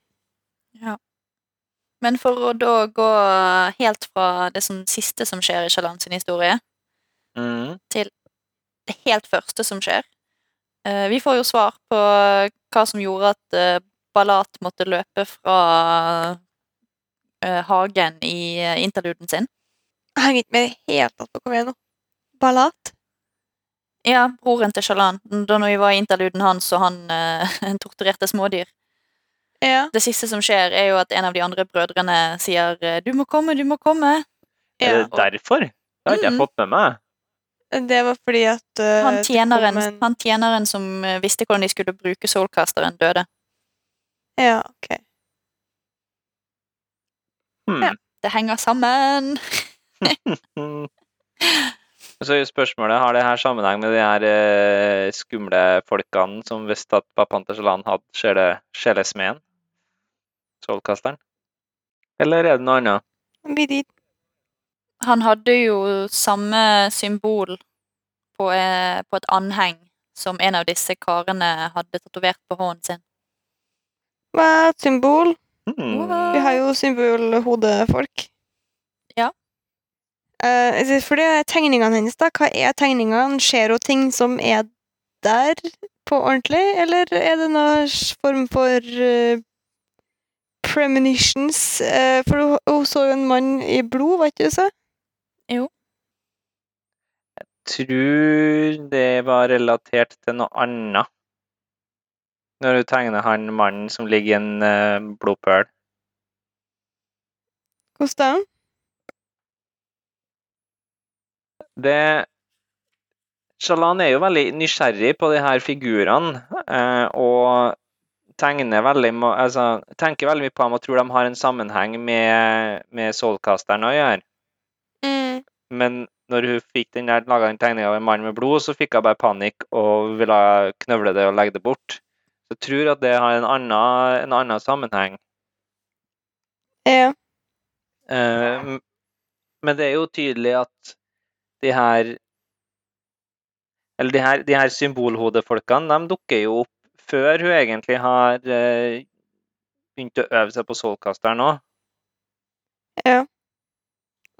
Men for å da gå helt fra det som siste som skjer i Shalan sin historie, Mm. det helt første som skjer eh, Vi får jo svar på hva som gjorde at Ballat Balat måtte løpe fra eh, hagen i eh, interluden sin. Jeg henger ikke med i det hele tatt på hva vi er nå. Ballat? Ja, broren til Shalan. Da når vi var i interluden hans og han eh, torturerte smådyr. Ja. Det siste som skjer, er jo at en av de andre brødrene sier eh, 'du må komme, du må komme'. Er ja. det derfor? Det har ikke jeg Mm. fått med meg. Det var fordi at uh, Han tjeneren, en- han tjeneren som eh, visste hvordan de skulle bruke soulcasteren, døde. Ja, ok. Hmm. Ja. Det henger sammen. Mm. Så er spørsmålet, har det her sammenheng med de her eh, skumle folkene som visste at pappaen til Shalan hadde sjele, sjelesmeden? Soulcasteren? Eller er det noe annet? Han hadde jo samme symbol på, eh, på et anheng som en av disse karene hadde tatovert på hånden sin. Hva er et symbol? Mm. Vi har jo symbolhodefolk. Ja. Eh, altså, for det er tegningene hennes, da. Hva er tegningene? Ser hun ting som er der på ordentlig, eller er det noen form for eh, premonitions? Eh, for hun, hun så jo en mann i blod, var ikke det så? tror det var relatert til noe annet. Når hun tegner han mannen som ligger i en eh, blodpøl. Hvordan da? Det Shalan er jo veldig nysgjerrig på de her figurene, eh, og tegner veldig, altså, tenker veldig mye på dem og tror de har en sammenheng med, med Soulcasteren å gjøre. Mm. Men når hun fikk den der, laga tegninga av en mann med blod, så fikk hun bare panikk og ville knøvle det og legge det bort. Så jeg tror at det har en annen, en annen sammenheng. Ja. Uh, men det er jo tydelig at de her Eller de her, de her symbolhodefolkene, de dukker jo opp før hun egentlig har eh, begynt å øve seg på soulcasteren òg.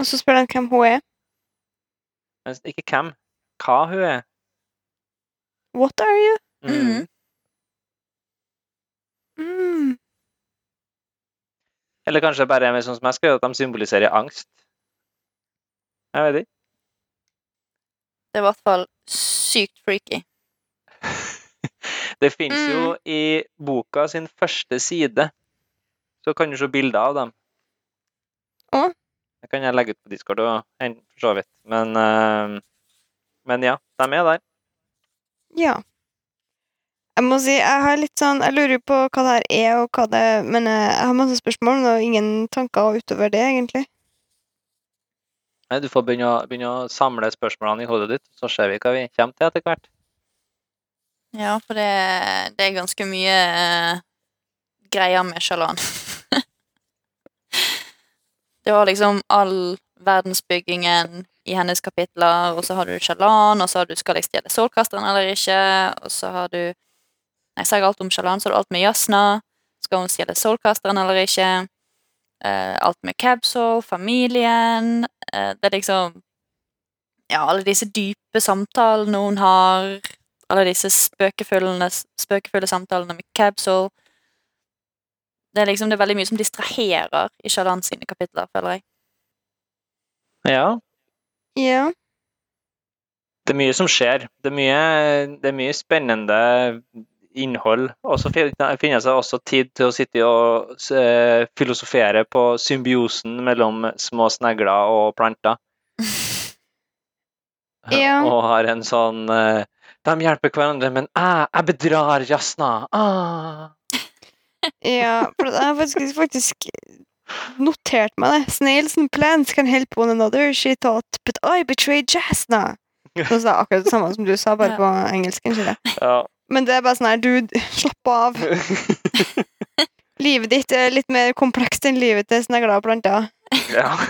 Og så spør han hvem hun er. Men ikke hvem. Hva hun er. What are you? Mm. Mm. Eller kanskje bare med sånn som jeg skrev, at de symboliserer angst. Jeg vet ikke. Det er i hvert fall sykt freaky. Det fins jo i boka sin første side. Så kan du se bilder av dem. Å? Det kan jeg legge ut på Discord og for så vidt. Men, uh, men ja, de er der. Ja. Jeg må si, jeg har litt sånn Jeg lurer på hva det her er, og hva det Men eh, jeg har masse spørsmål, og ingen tanker utover det, egentlig. Nei, Du får begynne å, begynne å samle spørsmålene i hodet ditt, så ser vi hva vi kommer til etter hvert. Ja, for det, det er ganske mye eh, greier med Shalan. det var liksom all verdensbyggingen i hennes kapitler, og så har du Shalan, og så har du Skal jeg stjele solkasteren eller ikke, og så har du Jeg har alt om Shalan, så har du alt med Jasna. Skal hun stjele solkasteren eller ikke? Eh, alt med Cabsol, familien eh, Det er liksom Ja, alle disse dype samtalene hun har. Alle disse spøkefulle, spøkefulle samtalene med Cabsol. Det er liksom det er veldig mye som distraherer i Shalan sine kapitler, føler jeg. Ja, Ja. det er mye som skjer. Det er mye, det er mye spennende innhold. Og så finner finnes det også tid til å sitte og eh, filosofere på symbiosen mellom små snegler og planter. Ja. Og har en sånn eh, De hjelper hverandre, men jeg, jeg bedrar Jasna. Ah. Ja, for jeg har faktisk, faktisk notert meg det. Snails and plants can help one another, she thought, but I betrayed Jasna. Så sa jeg akkurat det samme som du sa, bare Ja. på engelsk. ikke? Ja. Men det er bare sånn her, dude, slapp av. Livet ditt er litt mer komplekst enn livet til snegler og planter. ja.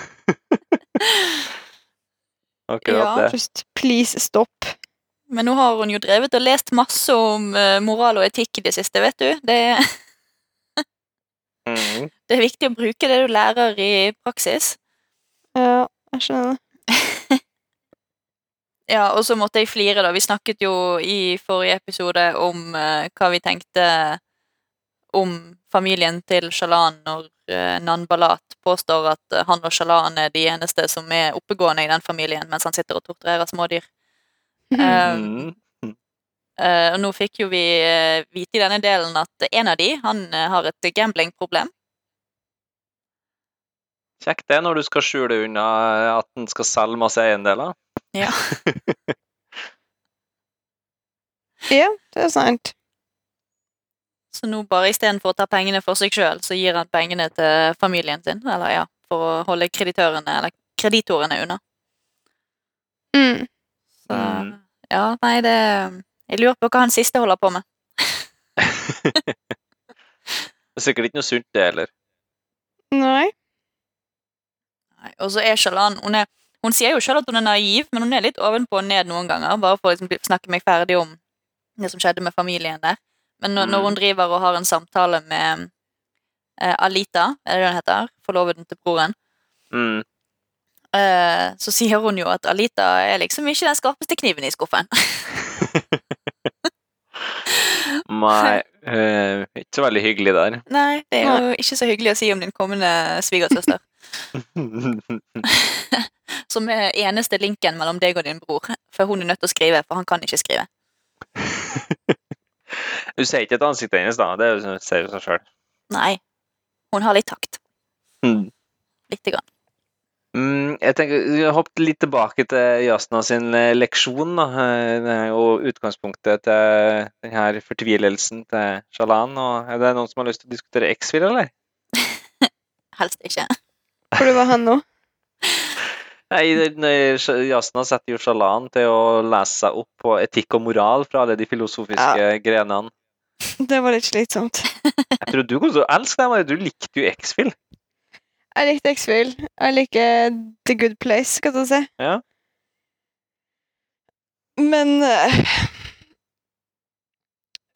Akkurat Ja. det. Just please stopp. Men nå har hun jo drevet og lest masse om eh, moral og etikk i det siste, vet du. Det, Mm. det er viktig å bruke det du lærer i praksis. Ja, jeg skjønner det. Ja, og så måtte jeg flire, da. Vi snakket jo i forrige episode om uh, hva vi tenkte om familien til Shalan når uh, Nan Balat påstår at han og Shalan er de eneste som er oppegående i den familien, mens han sitter og torturerer smådyr. Um, og nå fikk jo vi eh, vite i denne delen at en av de, han eh, har et gamblingproblem. Kjekt det når du skal skjule unna at en skal selge masse eiendeler. Ja, ja, det er sant. Så nå bare istedenfor å ta pengene for seg sjøl, så gir han pengene til familien sin. Eller ja, for å holde kreditørene, kreditorene unna. Mm. Så Mm. ja, nei, det Jeg lurer på hva han siste holder på med. Det er sikkert ikke noe sunt, det heller. Nei. Nei, Og så er Shalan hun, er, hun sier jo sjøl at hun er naiv, men hun er litt ovenpå og ned noen ganger. Bare for å liksom snakke meg ferdig om det som skjedde med familien der. Men når, når hun driver og har en samtale med eh, Alita, er det det hun heter? Forloveden til broren. Mm. Eh, så sier hun jo at Alita er liksom ikke den skarpeste kniven i skuffen. Nei, uh, ikke så veldig hyggelig der. Nei, det er jo ikke så hyggelig å si om din kommende svigersøster. Som er eneste linken mellom deg og din bror. For hun er nødt til å skrive, for han kan ikke skrive. Du ser ikke et ansikt hennes, da. Det er ser jo seg sjøl. Nei. Hun har litt takt. Mm. Lite grann. Mm, jeg tenker, Vi har hoppet litt tilbake til Jasna sin eh, leksjon. Da. Eh, Det er jo utgangspunktet til denne fortvilelsen til Shalan. Og er det noen som har lyst til å diskutere X-Fil, eller? Helst ikke. Hvor var han nå? Nei, Jasna setter jo Shalan til å lese seg opp på etikk og moral fra alle de filosofiske grenene. Det var litt slitsomt. Jeg tror du kom til å elske dem. Du likte jo X-Fil. Jeg likte X-Fill. Jeg liker The Good Place, skal du si. Ja. Men eh,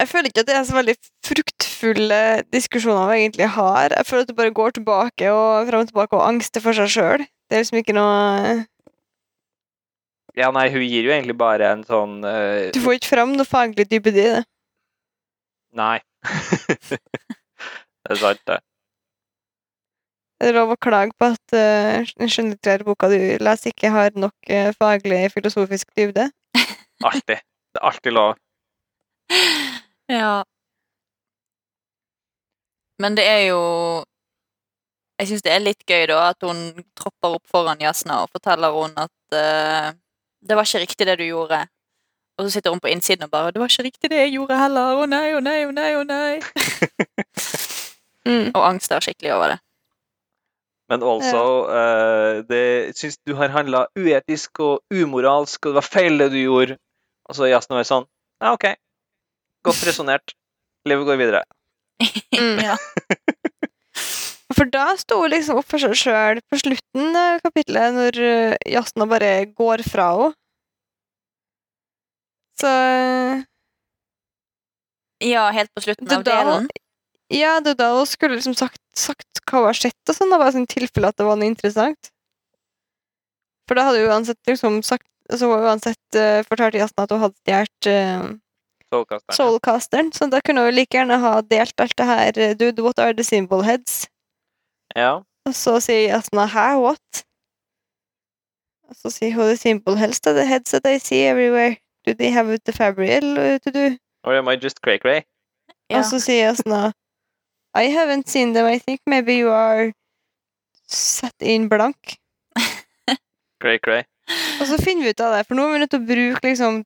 Jeg føler ikke at det er så veldig fruktfulle diskusjoner vi egentlig har. Jeg føler at det bare går tilbake og frem og tilbake og angster for seg sjøl. Det er liksom ikke noe Ja, nei, hun gir jo egentlig bare en sånn uh... Du får ikke fram noe faglig dybde i det. Nei. det er sant, det. Det er lov å klage på at uh, den skjønnlitterære boka du leser, ikke har nok uh, faglig filosofisk dybde. Alltid. Det er alltid lov. Ja. Men det er jo Jeg syns det er litt gøy, da, at hun tropper opp foran Jasna og forteller hun at uh, det var ikke riktig det du gjorde. Og så sitter hun på innsiden og bare 'Det var ikke riktig det jeg gjorde heller. Å nei, å nei, å nei.' å nei. Mm. Og angster skikkelig over det. Men also, uh, det syns du har handla uetisk og umoralsk, og det var feil det du gjorde. Og så Jasna var sånn Ja, OK. Godt resonnert. Livet går videre. Mm. Ja. For da sto hun liksom opp for seg sjøl på slutten av kapittelet, når uh, Jasna bare går fra henne. Så ja, helt på slutten av delen. Ja, det er da hun skulle liksom sagt, sagt hva hun har sett, og sånn, da bare sånn tilfelle at det var noe interessant. For da hadde hun uansett liksom sagt Så hun uansett uh, fortalte Jasna at hun hadde stjålet uh, Soulcasteren. Soulcasteren, så da kunne hun like gjerne ha delt alt det her eh, Dude, what are the symbol heads? Ja. Og så sier Jasna hæ, what? Og så sier hun the symbol heads, to the heads that I see everywhere. Do they have the fabrial uh, to do? Or am I just cray-cray? Ja. Og så sier Jasna I haven't seen them, I think maybe you are set in blank. Cray-cray. Og så finner vi ut av det, for nå er vi nødt til å bruke liksom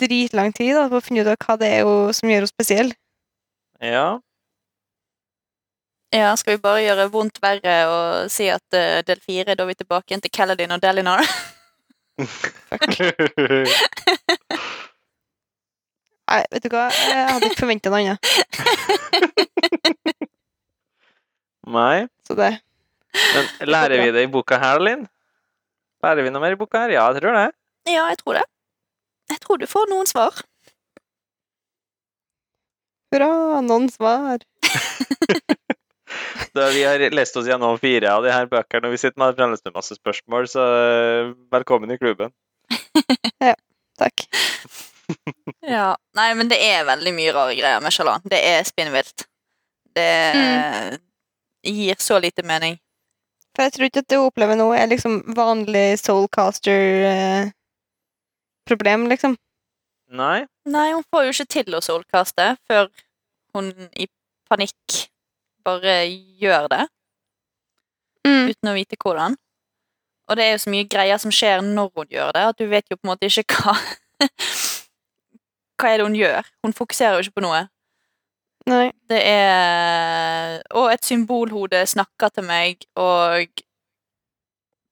dritlang tid da, på å finne ut av hva det er som gjør henne spesiell. Ja. ja, skal vi bare gjøre vondt verre og si at uh, del fire, da er vi tilbake igjen til Kaladin og Delinar? Nei, vet du hva, jeg hadde ikke forventa noe annet. Nei. Så det Men lærer vi det i boka her, Linn? Lærer vi noe mer i boka her? Ja, jeg tror det. ja, jeg tror det. Jeg tror du får noen svar. Hurra, noen svar. Da vi har lest oss gjennom fire av de her bøkene, og vi sitter med fremdeles med masse spørsmål, så eh, velkommen i klubben. ja. Takk. Ja. Nei, men det er veldig mye rare greier med Sjalan. Det er spinnvilt. Det gir så lite mening. For jeg tror ikke at det hun opplever nå, er liksom vanlig soulcaster-problem, liksom. Nei. Nei, hun får jo ikke til å soulcaste før hun i panikk bare gjør det, Mm. uten å vite hvordan. Og det er jo så mye greier som skjer når hun gjør det, at du vet jo på en måte ikke hva Hva er det hun gjør? Hun fokuserer jo ikke på noe. Nei. Det er Og et symbolhode snakker til meg, og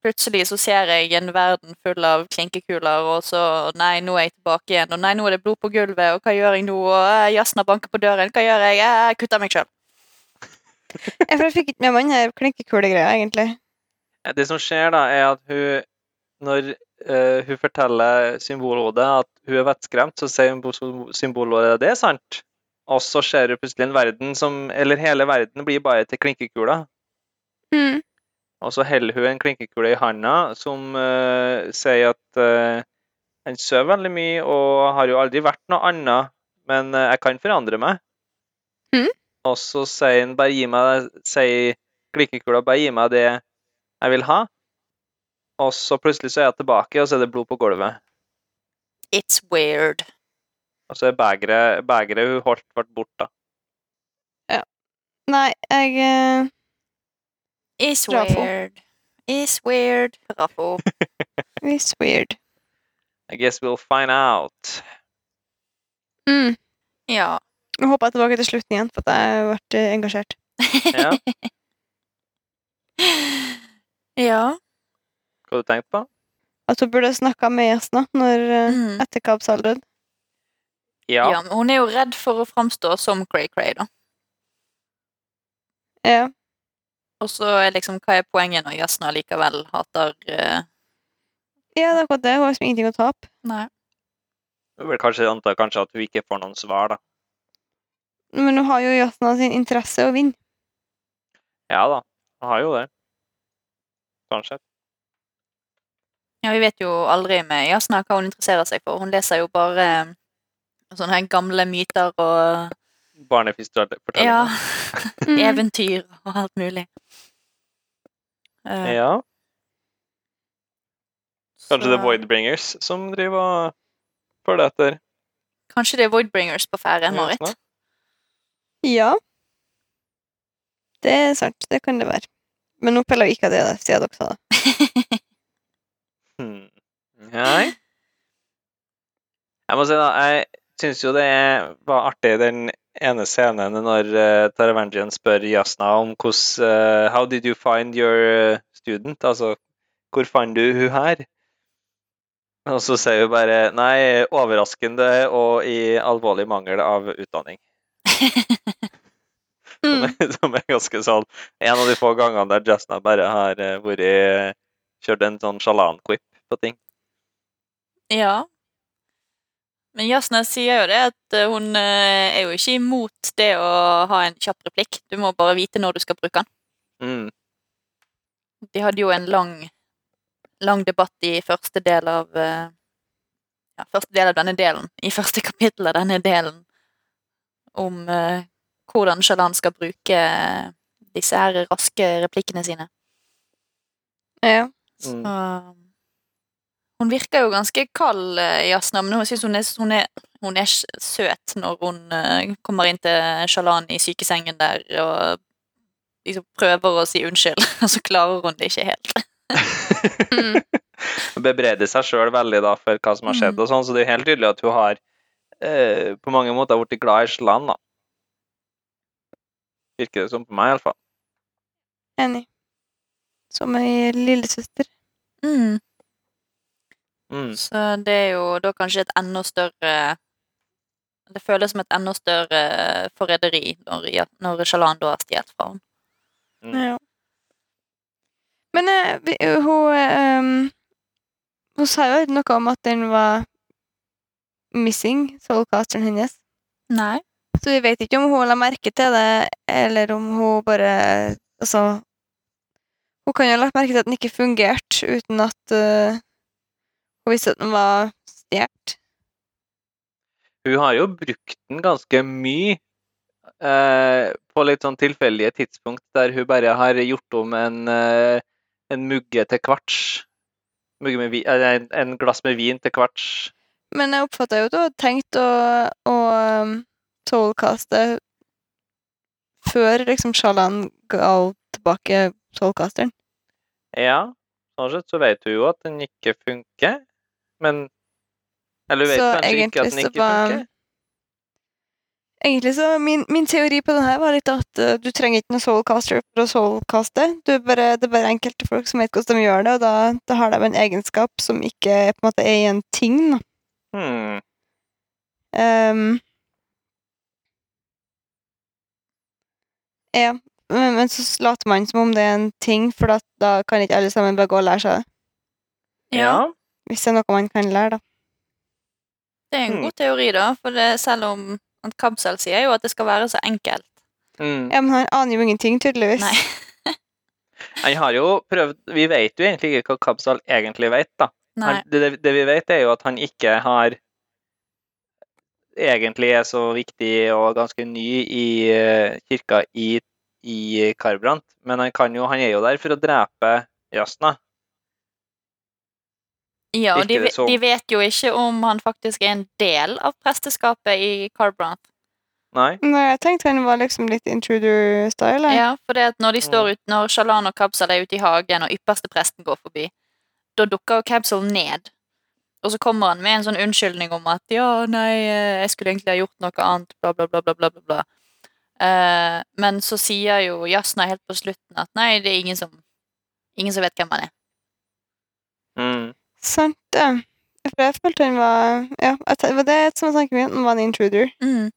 plutselig så ser jeg en verden full av klinkekuler, og så Nei, nå er jeg tilbake igjen, og nei, nå er det blod på gulvet, og hva gjør jeg nå? Og eh, Jasna banker på døren, hva gjør jeg? Jeg kutter meg sjøl. Jeg fikk ikke med meg den klinkekulegreia, egentlig. Det som skjer, da, er at hun Når eh, hun forteller symbolhodet at hun er vettskremt, så sier symbolhodet det er sant. Og så ser hun plutselig en verden som Eller hele verden blir bare til klinkekuler. Mm. Og så holder hun en klinkekule i handa som uh, sier at uh, han sover veldig mye og har jo aldri vært noe annet, men uh, jeg kan forandre meg. Mm. Og så sier han bare gi meg sier klinkekula bare gi meg det jeg vil ha. Og så plutselig så er jeg tilbake, og så er det blod på gulvet. It's weird. Og så er begeret begeret hun holdt, ble borte. Ja. Nei, jeg uh... It's Raffo. weird. It's weird. Raffo. It's weird. I guess we'll find out. Mm. Ja. Nå håper jeg tilbake til slutten igjen, for at jeg har vært eh, engasjert. Ja, ja. Hva har du tenkt på? At hun burde snakka med Jasna når eh, Mm. etter Kabsal døde. Ja. ja. men Hun er jo redd for å framstå som Cray-Cray, da. Ja. Og så er liksom, hva er poenget når Jasna likevel hater uh... ja, det er akkurat det. Hun har liksom ingenting å tape. Nei. Jeg vil kanskje anta kanskje at hun ikke får noen svar, da. Men hun har jo Jasna sin interesse å vinne. Ja da, hun har jo det. Kanskje. Ja, vi vet jo aldri med Jasna hva hun interesserer seg for. Hun leser jo bare eh, sånne her gamle myter og Barnefortellinger. ja, Mm. eventyr og alt mulig. Uh, Ja. Kanskje det er Voidbringers som driver og følger etter. Kanskje det er Voidbringers på ferde, Marit. Ja. Det er sant. Det kan det være. Men nå peller vi ikke av det, siden dere sa det. Nei. Jeg må si da, jeg syns jo det var artig den ene scenen når uh, Taravangian spør Jasna om hvordan uh, How did you find your eh, student? Altså, hvor fant du hun her? Og så sier hun bare nei, overraskende og i alvorlig mangel av utdanning. Som Mm. er, som er ganske sånn En av de få gangene der Jasna bare har uh, vært kjørt en sånn sjalan-quip på ting. Ja. Men Jasna sier jo det at eh, hun eh, er jo ikke imot det å ha en kjapp replikk. Du må bare vite når du skal bruke den. Mm. De hadde jo en lang, lang debatt i første del av eh, Ja, første del av denne delen. I første kapittel av denne delen. Om uh, hvordan Shalan skal bruke disse her raske replikkene sine. Ja. Så Mm. Hun virker jo ganske kald, i Jasna, men hun syns hun, hun, hun er søt når hun eh, kommer inn til Shalan i sykesengen der og liksom prøver å si unnskyld, og så klarer hun det ikke helt. Mm. Bebreder seg sjøl veldig da for hva som har skjedd, Mm. og sånn, så det er jo helt tydelig at hun har eh, på mange måter blitt glad i Shalan, da. Virker det som på meg, iallfall. Enig. Som ei lillesøster. Mm. Mm. Så det er jo da kanskje et enda større Det føles som et enda større forræderi når, når Shalan da har stjålet fra henne. Mm. Ja. Men uh, hun um, Hun sa jo ikke noe om at den var missing, soulcasteren hennes. Nei. Så vi vet ikke om hun la merke til det, eller om hun bare Altså Hun kan jo ha lagt merke til at den ikke fungerte uten at eh, visste at den var stjålet. Hun har jo brukt den ganske mye eh, på litt sånn tilfeldige tidspunkt, der hun bare har gjort om en, eh, en mugge til kvarts. Mugge med vi, eh, en, en glass med vin til kvarts. Men jeg oppfatta jo at hun hadde tenkt å, å um, soulcaste før liksom Shalan ga tilbake soulcasteren. Ja, sånn sett så vet hun jo at den ikke funker, men Eller du vet Så kanskje ikke at den ikke var- funker. Egentlig så min, min teori på den her var litt at uh, du trenger ikke noen soulcaster for å soulcaste. Du bare, det er bare enkelte folk som vet hvordan de gjør det, og da, da har de en egenskap som ikke på en måte er i en ting. Da. Hmm. Um, ja, men, men så later man som om det er en ting, for da, da kan ikke alle sammen bare gå og lære seg det. Ja. Hvis det er noe man kan lære, da. Det er en Mm. god teori, da. For det, selv om at Kabsel sier jo at det skal være så enkelt. Mm. Ja, men han aner jo ingenting, tydeligvis. Nei. Han har jo prøvd Vi vet jo egentlig ikke hva Kabsal egentlig vet, da. Han, det, det vi vet, er jo at han ikke har Egentlig er så viktig og ganske ny i uh, kirka i, i Karbrant, men han, kan jo, han er jo der for å drepe Jasna. Ja, og de, de vet jo ikke om han faktisk er en del av presteskapet i Carbranth. Nei? Nei, jeg tenkte han var liksom litt intruder-style. Ja, for det at når de står ut, når Shalan og Kabsal er ute i hagen, og ypperste presten går forbi, da dukker jo Kabsel ned. Og så kommer han med en sånn unnskyldning om at ja, nei, eh, jeg skulle egentlig ha gjort noe annet, bla, bla, bla, bla, bla, bla. Eh, men så sier jo Jasna helt på slutten at nei, det er ingen som, ingen som vet hvem han er. Mm. Sant det. For jeg følte han var Ja, det var det som var tanken min, han var en intruder. Mm.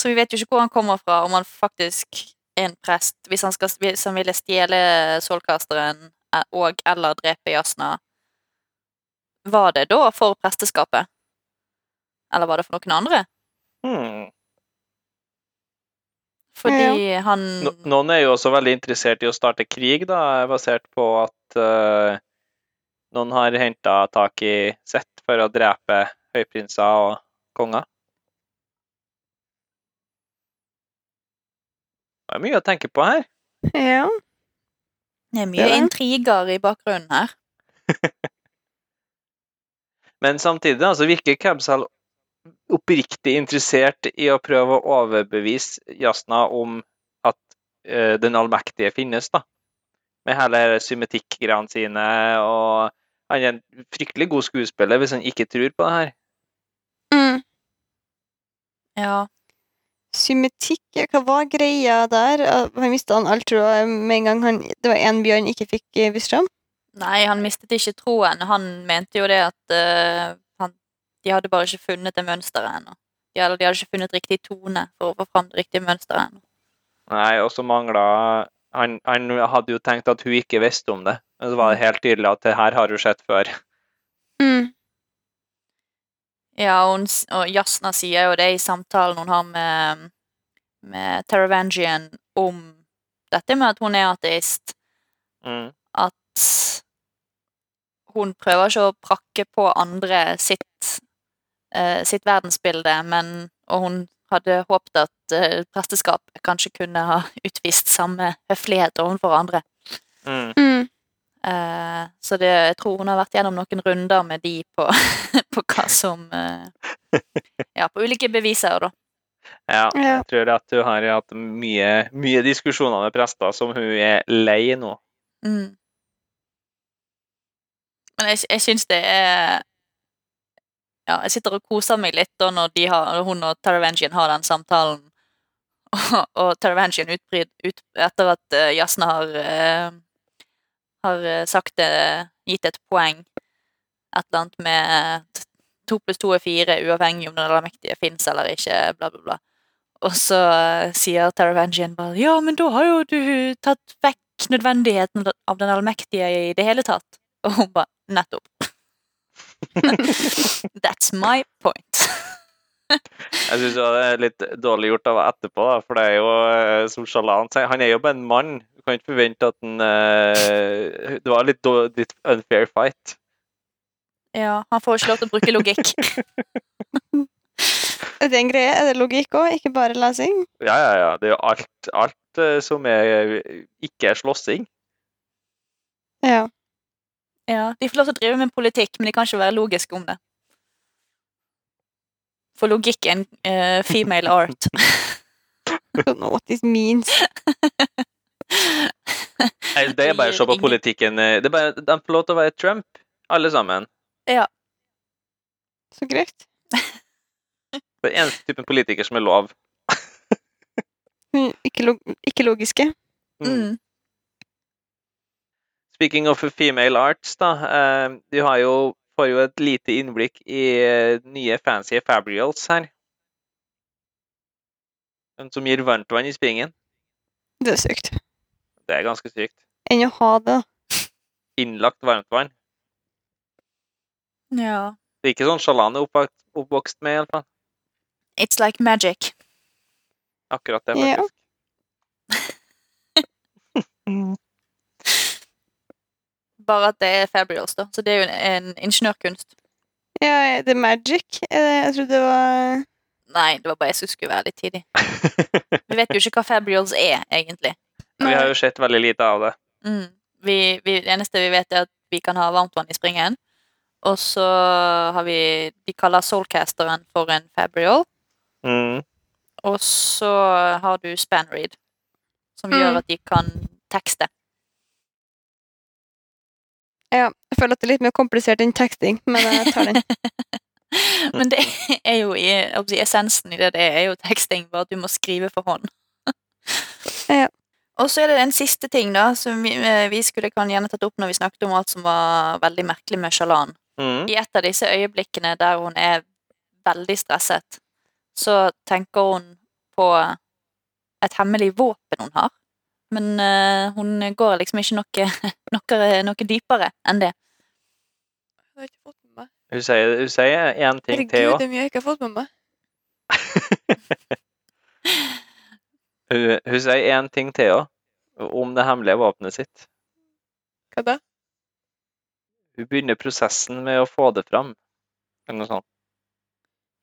Så vi vet jo ikke hvor han kommer fra, om han faktisk er en prest. Hvis han, skal, hvis han ville stjele soulcasteren eh, og eller drepe Jasna, var det da for presteskapet? Eller var det for noen andre? Hmm. Fordi han No, noen er jo også veldig interessert i å starte krig, da, basert på at eh, noen har henta tak i Sett for å drepe høyprinser og konger. Det er mye å tenke på her. Ja. Det er Det mye er det. intriger i bakgrunnen her. Men samtidig altså, virker Cabsal oppriktig interessert i å prøve å overbevise Jasna om at uh, den allmektige finnes, da. Med hele symmetikk-greiene sine, og han er en fryktelig god skuespiller hvis han ikke tror på det her. Mm. Ja. Symmetikk, hva var greia der? Han mista han alt troa med en gang han, det var én bjørn ikke fikk eh, vist fram? Nei, han mistet ikke troen. Han mente jo det at uh, han, de hadde bare ikke funnet det mønsteret ennå. De, hadde- de hadde ikke funnet riktig tone for å få fram det riktige mønsteret ennå. Nei, og så mangla han, han hadde jo tenkt at hun ikke visste om det. Men så var det helt tydelig at det her har hun sett før. Mm. Ja, og, hun, og Jasna sier jo det i samtalen hun har med, med Taravangian om dette med at hun er ateist. Mm. At hun prøver ikke å prakke på andre sitt, uh, sitt verdensbilde, men, og hun hadde håpet at uh, presteskapet kanskje kunne ha utvist samme høflighet overfor andre. Mm. Mm. Uh, så det, jeg tror hun har vært gjennom noen runder med de på, på hva som uh, Ja, på ulike beviser, da. Ja, Ja. jeg tror at hun har hatt mye, mye diskusjoner med prester som hun er lei nå. Mm. Men jeg, jeg syns det er Ja, jeg sitter og koser meg litt da når har, hun og Taravangian har den samtalen, og, og Taravangian utbryt ut, etter at uh, Jasna har uh, har eh, sagt det, gitt et poeng, et eller annet med to pluss to er fire, uavhengig om den allmektige fins eller ikke, bla, bla, bla. Og så eh, sier Taravangian bare ja, men da har jo du tatt vekk nødvendigheten av den allmektige i det hele tatt. Og hun bare nettopp. That's my point. Jeg syns det er litt dårlig gjort av etterpå, da, for det er jo eh, som Shalan sier, han er jo bare en mann. Du kan ikke forvente at han uh, Det var litt, litt unfair fight. Ja, han får ikke lov til å bruke logikk. Er det en greie? Er det logikk òg, ikke bare lesing? Ja, ja, ja. Det er jo alt, alt eh, som er, ikke er slåssing. Ja. Ja, De får lov til å drive med politikk, men de kan ikke være logiske om det. For logikk er en uh, female art. Don't know what this means. Nei, Det er bare å se på politikken. eh, Det er bare, de får lov til å være Trump, alle sammen. Ja. Så greit. Det er eneste typen politiker som er lov. Mm, Ikke, log ikke logiske. Mm. Speaking of female arts, da. Eh, du har jo, får jo et lite innblikk i eh, nye fancy Fabrials her. Den som gir varmtvann i springen. Det er sykt. Det er ganske sykt. Enn å ha det. Innlagt varmtvann. Ja. Det er ikke sånn Shalan er oppvokst, oppvokst med, iallfall. It's like magic. Akkurat det, faktisk. Bare at det er Fabrials, da. Så det er jo en, en ingeniørkunst. Ja, det er magic. Jeg trodde det var Nei, det var bare jeg som skulle være litt tidlig. Vi vet jo ikke hva Fabrials er, egentlig. Vi har jo sett veldig lite av det. Mm. Vi, vi, det eneste vi vet, er at vi kan ha varmtvann i springen. Og så har vi De kaller Soulcasteren for en Fabrial. Mm. Og så har du Spanreed, som Mm. gjør at de kan tekste. Ja, jeg føler at det er litt mer komplisert enn teksting, men jeg tar den. Men det er jo i, si, essensen i det, det er jo teksting, bare at du må skrive for hånd. Ja. Og så er det en siste ting da, som vi, eh, vi skulle kan gjerne tatt opp når vi snakket om alt som var veldig merkelig med Shalan. Mm. I et av disse øyeblikkene der hun er veldig stresset, så tenker hun på et hemmelig våpen hun har. Men uh, hun går liksom ikke noe, noe, noe dypere enn det. Jeg har ikke fått med meg. Hun sier, hun sier en ting til Herregud, òg. det er mye jeg ikke har fått med meg. Hun, hun sier én ting til òg, om det hemmelige våpenet sitt. Hva da? Hun begynner prosessen med å få det fram. Eller noe sånt.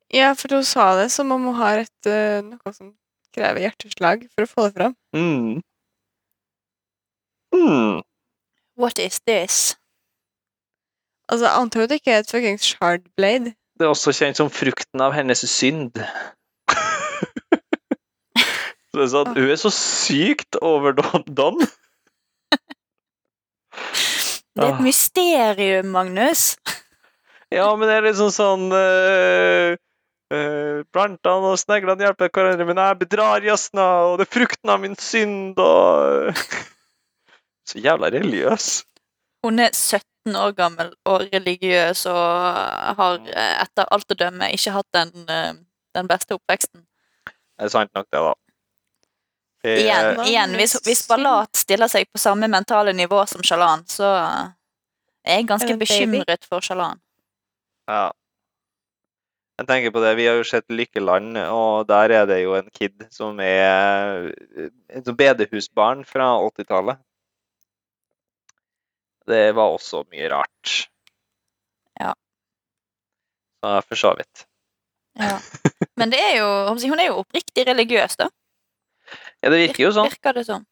Ja, for hun sa det som om hun har et, eh, noe som krever hjerteslag for å få det fram. Mm. Mm. What is this? Altså, jeg antar det ikke er et fuckings shard blade. Det er også kjent som frukten av hennes synd. så det er sånn, hun er så sykt overdone. Det er Ah. et mysterium, Magnus. Ja, men det er liksom sånn uh, uh, Plantene og sneglene hjelper hverandre, men jeg bedrar Jasna, og det er frukten av min synd, og Så jævla religiøs. Hun er 17 år gammel og religiøs og har eh, etter alt å dømme ikke hatt den, eh, den beste oppveksten. Det er sant nok, det, da. Det Igjen, igjen hvis, hvis Ballat stiller seg på samme mentale nivå som Shalan, så er jeg ganske bekymret for Shalan. Ja. Jeg tenker på det, Vi har jo sett Lykkeland, og der er det jo en kid som er et bedehusbarn fra 80-tallet. Det var også mye rart. Ja. Så for så vidt. Ja. Men det er jo, jeg hun er jo oppriktig religiøs, da. Ja, det virker jo sånn. Virker det sånn.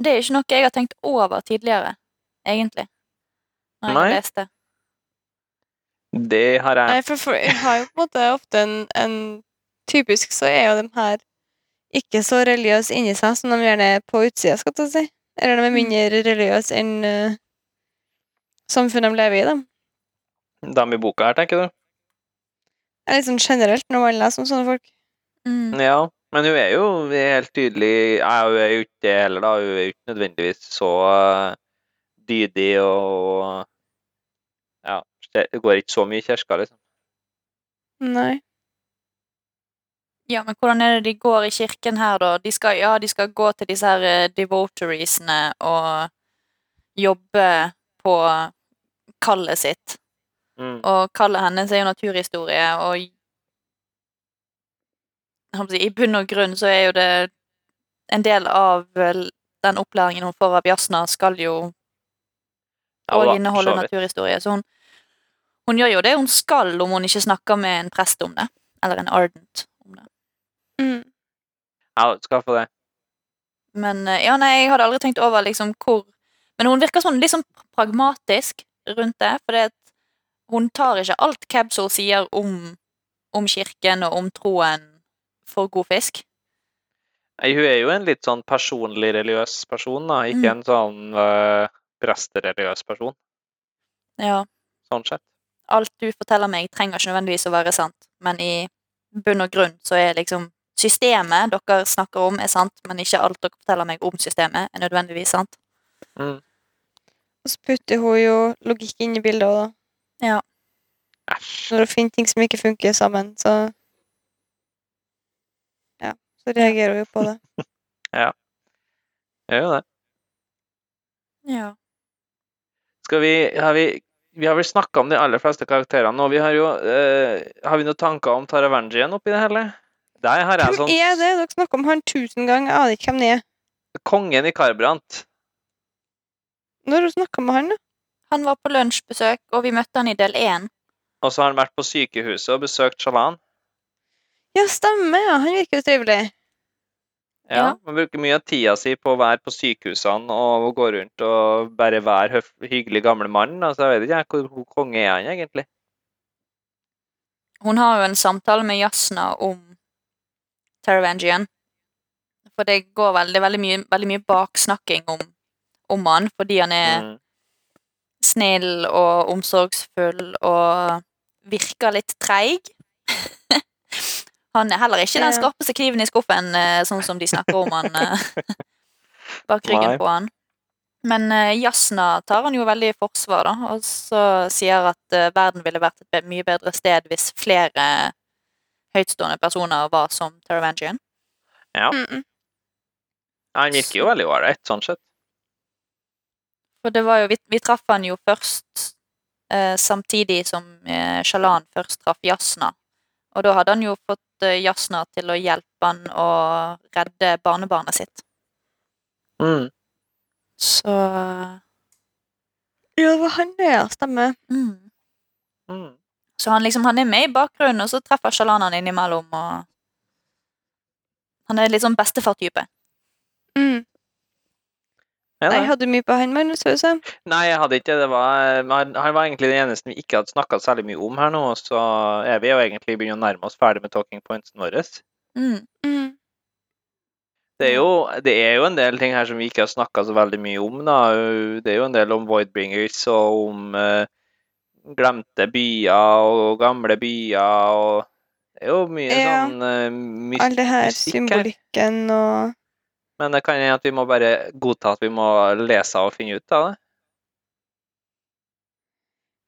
Det er ikke noe jeg har tenkt over tidligere, egentlig. Når jeg Nei. har lest det. Det har jeg. Nei, for jeg har jo på en måte ofte en, en Typisk så er jo de her ikke så religiøse inni seg som de gjerne er på utsida, skal jeg si. Eller de er mindre religiøse enn uh, samfunnet de lever i, da. Dem i boka her, tenker du? Det er litt sånn generelt når man leser om sånne folk. Mm. Ja. Men hun er jo helt tydelig ja, Hun er jo ikke det heller, da. Hun er jo ikke nødvendigvis så uh, dydig og Ja. Det går ikke så mye i kirka, liksom. Nei. Ja, men hvordan er det de går i kirken her, da? De skal, ja, de skal gå til disse her eh, devoteriesene og jobbe på kallet sitt. Mm. Og kallet hennes er jo naturhistorie, og i bunn og grunn så er jo det en del av den opplæringen hun får av Jasna, skal jo Ja, inneholde naturhistorie. Så hun, hun gjør jo det hun skal om hun ikke snakker med en prest om det. Eller en ardent. Mm. Ja, skal få det. Men eh, ja, nei, jeg hadde aldri tenkt over liksom hvor Men hun virker sånn litt sånn pragmatisk rundt det. For det at hun tar ikke alt Cabsol sier om, om kirken og om troen for god fisk. Nei, hun er jo en litt sånn personlig religiøs person, da. Ikke Mm. en sånn uh, prestereligiøs person, Ja, sånn sett. alt du forteller meg trenger ikke nødvendigvis å være sant, men i bunn og grunn så er liksom systemet dere snakker om, er sant, men ikke alt dere forteller meg om systemet, er nødvendigvis sant. Mm. Og så putter hun jo logikk inn i bildet òg, da. Ja. Når hun finner ting som ikke funker sammen, så Ja, så reagerer hun jo på det. ja. Gjør jo det. Ja. Skal vi Har vi vi har vel snakka om de aller fleste karakterene nå. Vi har jo eh, Har vi noen tanker om Taravangian oppi det hele? Der har jeg Hvem sånn er det? Dere snakker om han tusen ganger. Jeg aner ikke hvem det er. Kongen i Karbrant. Når har du snakka med han, da? Han var på lunsjbesøk, og vi møtte han i del én. Og så har han vært på sykehuset og besøkt Shalan. Ja, stemmer, ja. Han virker jo trivelig. Ja, Ja. Man bruker mye av tida si på å være på sykehusene og gå rundt og bare være høf hyggelig gamle mann. Altså, jeg vet ikke hvor, hvor konge er han egentlig? Hun har jo en samtale med Jasna om Taravangian. For det går veldig, veldig, mye, veldig mye baksnakking om, om han, fordi han er Mm. snill og omsorgsfull og virker litt treig. han er heller ikke den skarpeste kniven i skuffen, eh, sånn som de snakker om han eh, bak ryggen Nei. på han. Men eh, Jasna tar han jo veldig i forsvar, da, og så sier at verden ville vært et mye bedre sted hvis flere høytstående personer var som Taravangian. Ja. Mm -mm. Han virker jo veldig ålreit, sånn sett. For det var jo, vi, vi traff han jo først eh, samtidig som eh, Shalan først traff Jasna. Og da hadde han jo fått eh, Jasna til å hjelpe han å redde barnebarnet sitt. Mm. Så Ja, det var han, det, ja. Stemmer. mm. Mm. Så han liksom, han er med i bakgrunnen, og så treffer Shalan han innimellom, og Han er litt sånn bestefar-type. Mm. Ja, Nei, hadde du mye på han, Magnus? Hva nei, jeg hadde ikke det. Var, han, var egentlig den eneste vi ikke hadde snakka særlig mye om her nå, og så er vi jo egentlig begynt å nærme oss ferdig med talking pointsen våre. Mm. Mm. Det er, jo, det er jo en del ting her som vi ikke har snakka så veldig mye om. da. Det er jo en del om Voidbringers og om eh, glemte byer og gamle byer og Det er jo mye Ja. sånn uh, All det her symbolikken og Men det kan hende at vi må bare godta at vi må lese og finne ut av det.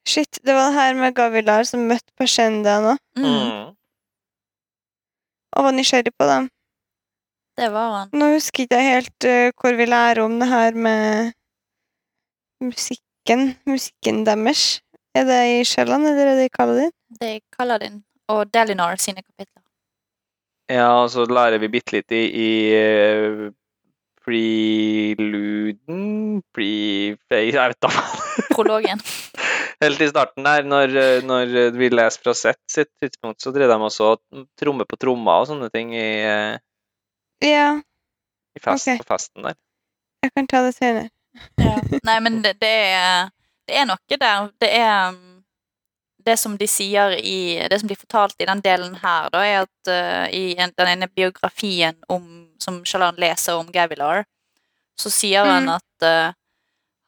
Shit, det var det her med Gavilar som møtte Pashenda nå, Mm, Mm. og var nysgjerrig på dem. det var han. Nå husker ikke jeg helt uh, hvor vi lærer om det her med musikken. Musikken deres. Er det i Sjælland, eller er det i Kaladin? Det er Kaladin og Delinar sine kapitler. Ja, og så lærer vi bitte litt i, i eh, preluden Pre... Jeg vet da. Prologen. Helt i starten der, når, eh, når vi leser fra Sett sitt tidspunkt, så drev de også tromme på trommer og sånne ting i, eh, Ja, i fest, okay. på festen der. jeg kan ta det senere. Ja. Nei, men det, det, er, det er noe der. Det er um, Det som de sier i Det som blir fortalt i den delen her, da, er at uh, i en, den ene biografien om, som Shalan leser om Gavilar, så sier han Mhm. at uh,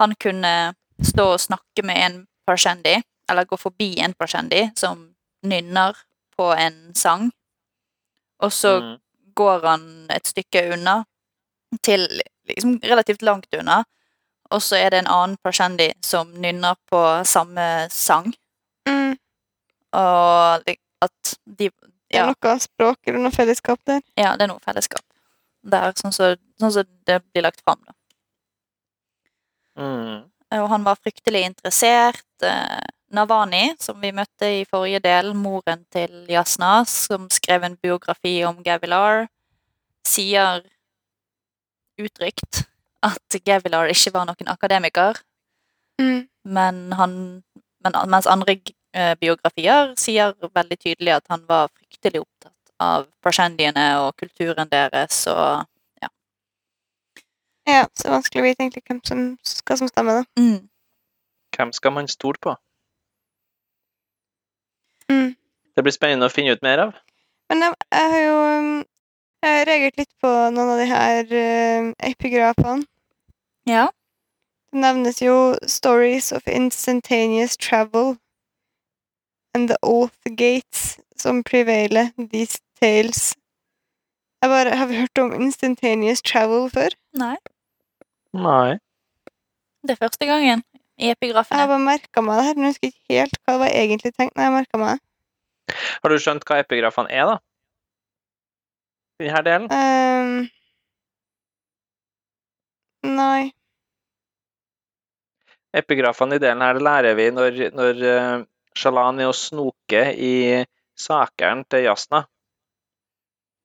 han kunne stå og snakke med en Parshendi, eller gå forbi en Parshendi som nynner på en sang, og så Mm. går han et stykke unna, til liksom relativt langt unna, og så er det en annen Prashandi som nynner på samme sang, Mm, og at de det er noe språk eller noe fellesskap der. ja det er noe fellesskap der, sånn som sånn som det blir lagt fram, da. Mm. Og han var fryktelig interessert. Eh, Navani, som vi møtte i forrige del, moren til Jasna, som skrev en biografi om Gavilar, sier uttrykt at Gavilar ikke var noen akademiker, Mm. men han men, Mens andre eh, biografier sier veldig tydelig at han var fryktelig opptatt av persjendiene og kulturen deres og Ja, så vanskelig å vite egentlig hvem som, skal som stemme, da. mm, Hvem skal man stole på? Mm. Det blir spennende å finne ut mer av. Men jeg, jeg har jo um, jeg har reagert litt på noen av de her um, epigrafene. Ja. Det nevnes jo 'stories of instantaneous travel' and the oath gates som prevailer these tales. Jeg bare, har vi hørt om instantaneous travel før? Nei, Nei. det er første gangen i Jeg har bare merka meg det her, men jeg husker ikke helt hva det var egentlig tenkt når jeg merka meg det. Har du skjønt hva epigrafene er, da? Denne delen? Um, nei. Epigrafene i delen her lærer vi når, når uh, Shalan er og snoker i sakene til Jasna.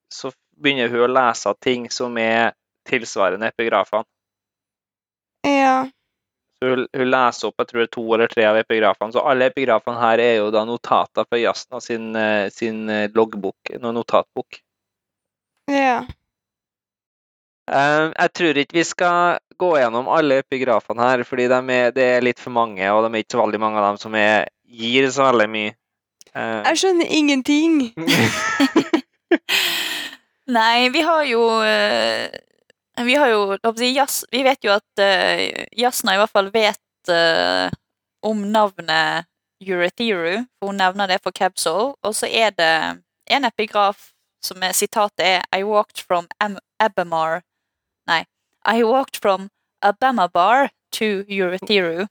Så begynner hun å lese ting som er tilsvarende epigrafene. Ja. Så hun, hun leser opp jeg tror det er to eller tre av epigrafene. Så alle epigrafene her er jo da notater fra Jasna sin, eh, sin eh, loggbok, notatbok. Ja. Eh, jeg tror ikke vi skal gå gjennom alle epigrafene her, fordi de er, det er litt for mange, og det er ikke så veldig mange av dem som er, gir så veldig mye. Eh, Jeg skjønner ingenting. Nei, vi har jo eh, Vi har jo Jas- Vi vet jo at Jasna i hvert fall vet om navnet Euretheru, for hun nevner det for Cabsol. Og så er det en epigraf som er sitatet er I walked from Ab Abamar Nei. I walked from Abamabar to Eurotheru.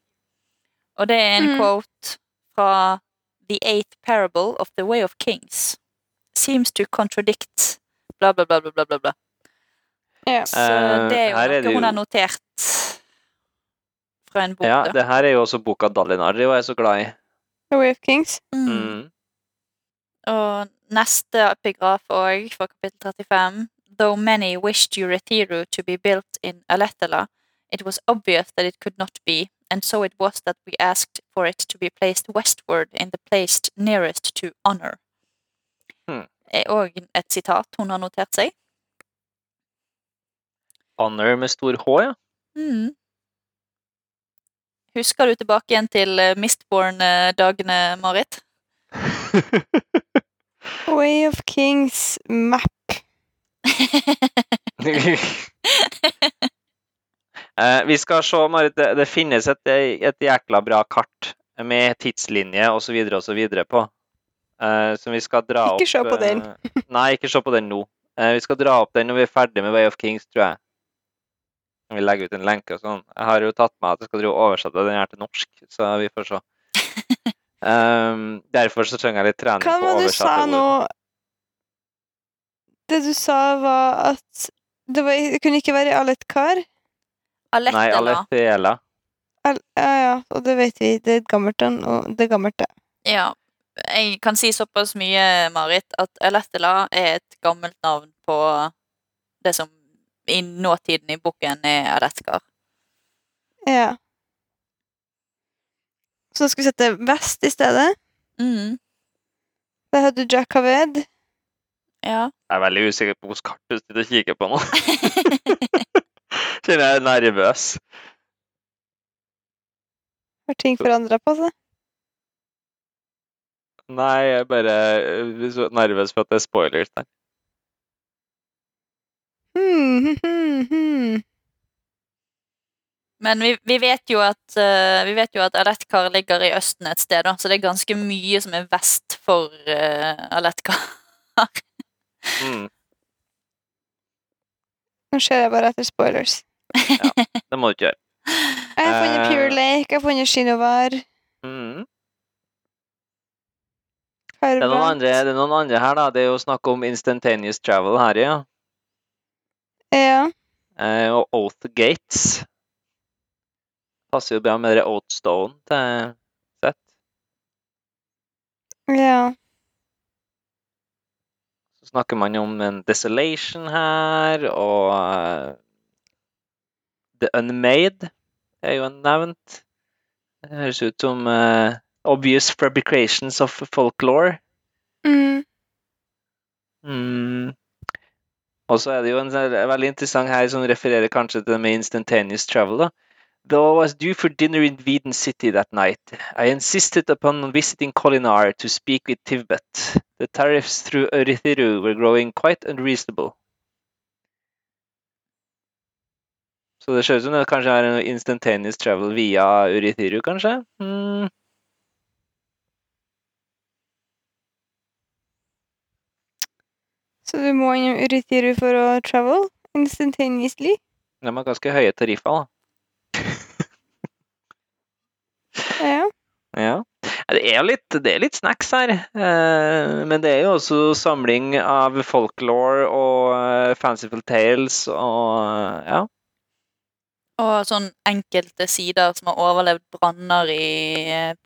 Og det er en mm. quote fra The Eighth Parable of the Way of Kings. Seems to contradict bla, bla, bla, bla, bla, bla. Ja. Så Eh, det er jo her er jo... hun har notert fra en bok. ja, da. det her er jo også boka Dalinar, det var jeg er så glad i. The Way of Kings. Mm. Mm. Og neste epigraf òg, fra kapittel 35. Though many wished Eurythiru to be built in Alethala, it was obvious that it could not be, and so it was that we asked for it to be placed westward in the place nearest to honor. Hmm. Er òg et sitat hun har notert seg. Honor med stor H, ja. Mm. Husker du tilbake igjen til eh, Mistborn-dagene, Marit? Way of Kings map. Eh, vi skal se, Marit, det, det finnes et, et jækla bra kart med tidslinje osv. osv. på. eh, som vi skal dra opp Ikke se på den. eh, nei, ikke se på den nå. Eh, vi skal dra opp den når vi er ferdig med Way of Kings, tror jeg. Vi legger ut en lenke og sånn. Jeg har jo tatt med at jeg skal oversette den her til norsk, så vi får se. Um, derfor så trenger jeg litt trening Hva på å var det du sa nå? Det du sa, var at det, var, det kunne ikke være Aletkar? Nei, Alettela. Alethela. Al ja, ja, og det vet vi. Det er gammelt og det er gammelt, det. Ja. Jeg kan si såpass mye, Marit, at Alettela er et gammelt navn på det som i nåtiden i boken er Aletkar. Ja. Så skal vi sette vest i stedet. Mm. Der hadde du Jack Haved. Ja. Jeg er veldig usikker på hvilket kart du sitter og kikker på nå. Kjenner jeg er nervøs. Har ting forandra på seg? Nei, jeg er bare eh, så nervøs for at det er spoilers der. Hmm, hmm, hmm, hmm. Men vi, vi vet jo at uh, Vi vet jo at Aletkar ligger i Østen et sted, da, så det er ganske mye som er vest for uh, Aletkar. Mm, Nå ser jeg bare etter spoilers. Ja, det må du ikke gjøre. Jeg har funnet Eh. Pure Lake, jeg har funnet Shinovar. Mm. Det er, noen andre, det er noen andre her, da. Det er jo snakk om instantaneous travel her, ja. Ja. Eh, og Oath Gates. Passer jo bra med det Oathstone til sett. ja. Snakker man om en Desolation her, og eh, The Unmade er jo nevnt. Det høres ut som uh, obvious fabrications of folklore. Mm. Mm. Og så er det jo en sånn veldig interessant her som refererer kanskje til det med instantaneous travel. da. Though I was due for dinner in Veden City that night, I insisted upon visiting Kolinar to speak with Tivbet. The tariffs through Ørithiru were growing quite unreasonable. Så det ser ut som det kanskje er en instantaneous travel via Ørithiru, kanskje? Mm. Så du må innom Urithiru for å travel instantaneously? De har ganske høye tariffer, da. Ja. Ja. Det er litt, det er litt snacks her, eh, men det er jo også samling av folklore og eh, fanciful tales og eh, ja. Og sånn enkelte sider som har overlevd branner i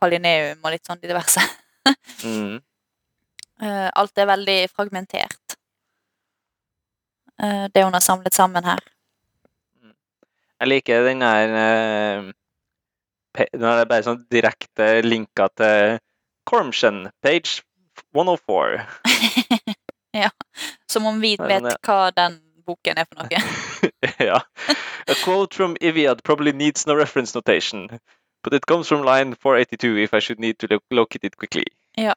Palineum og litt sånn diverse. Mm. Alt er veldig fragmentert. Det hun har samlet sammen her. Jeg liker den der Den er bare sånn direkte linka til Cormshen, page 104. ja. Som om vi vet det- hva den boken er for noe. ja. A quote from Iviad probably needs no reference notation, but it comes from line 482 if I should need to locate it quickly. Ja.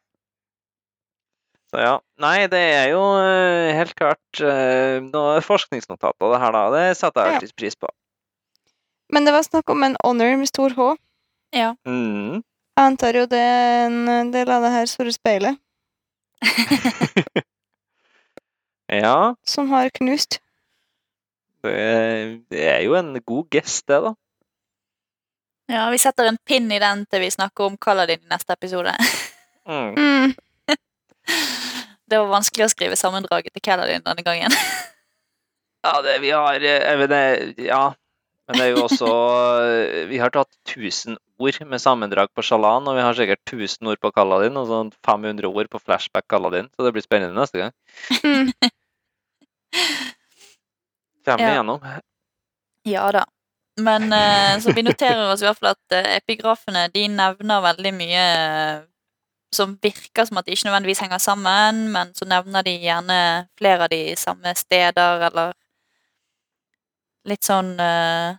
Så ja. Nei, det er jo eh, helt klart uh, noe forskningsnotater, det her, da. Det setter jeg Ja. alltid pris på. Men det var snakk om en honor med stor H. Mm. Jeg antar jo det er en del av det her store speilet Ja, som har knust. det, det er jo en god gest, det, da. Ja, vi setter en pinn i den til vi snakker om Kaladin i neste episode. Mm. Mm. Det var vanskelig å skrive sammendraget til Kaladin denne gangen. Ja, det vi har eh, jeg mener, Ja. Men det er jo også Vi har tatt 1000 ord med sammendrag på Shalan, og vi har sikkert 1000 ord på Kaladin, og sånn 500 ord på Flashback Kaladin, så det blir spennende neste gang. Mm. Kommer Ja. igjennom. Ja da. Men eh, så vi noterer oss i hvert fall at eh, epigrafene de nevner veldig mye eh, som virker som at de ikke nødvendigvis henger sammen, men så nevner de gjerne flere av de samme steder, eller litt sånn uh,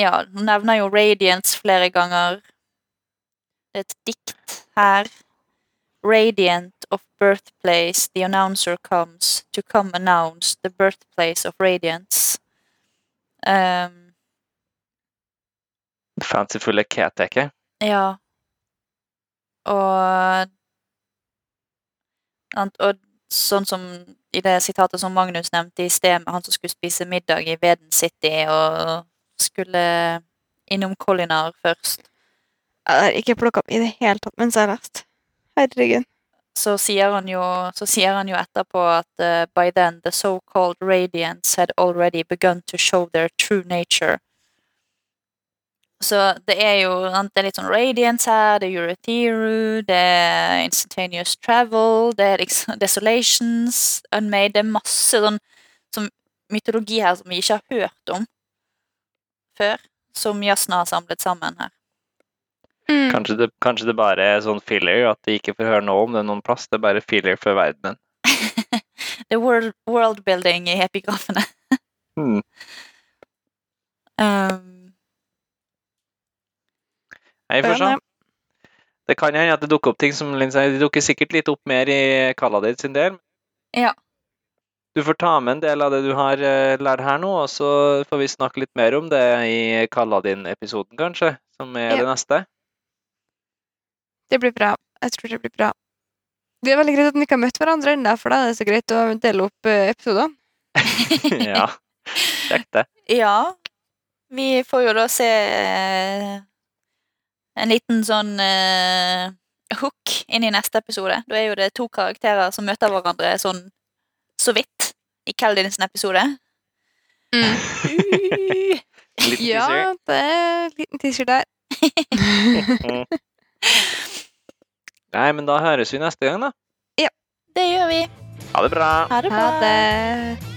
Ja, hun nevner jo Radiance flere ganger. Det er et dikt her. Radiant of birthplace, the announcer comes to come announce the birthplace of radiance. Um, Fancyfulle Keteke. ja. Og, og sånn som i det sitatet som Magnus nevnte i sted, med han som skulle spise middag i Veden City og skulle innom Collinar først, Jeg har ikke plukka opp i det hele tatt mens jeg har lest. Herregud. så sier han jo, så sier han jo etterpå at uh, by then the so-called radiance had already begun to show their true nature. Så det er jo det er litt sånn radiance her, det er Eurotheru, det er instantaneous travel, det er liksom desolations, unmade, det er masse sånn som mytologi her som vi ikke har hørt om før, som Jasna har samlet sammen her. Mm. Kanskje det, kanskje det bare er sånn filler, at de ikke får høre noe om det noen plass. Det er bare filler for verdenen. Det er world, worldbuilding i epigrafene. mm. Um, Vi får se. Det kan hende at det dukker opp ting som det dukker sikkert litt opp mer i Kaladid sin del. Ja. Du får ta med en del av det du har eh, lært her nå, og så får vi snakke litt mer om det i Kaladin-episoden, kanskje, som er Ja. det neste. Det blir bra. Jeg tror det blir bra. Det er veldig greit at vi ikke har møtt hverandre ennå, for da er det så greit å dele opp eh, episodene. ja. Kjekt, det. ja. Vi får jo da se eh, en liten sånn uh, hook inn i neste episode. Da er jo det to karakterer som møter hverandre sånn så vidt i Keldins episode. Mm. Ja, det er en liten teaser der. Nei, men da høres vi neste gang, da. Ja, det gjør vi. Ha det bra. Ha det bra. Ha det.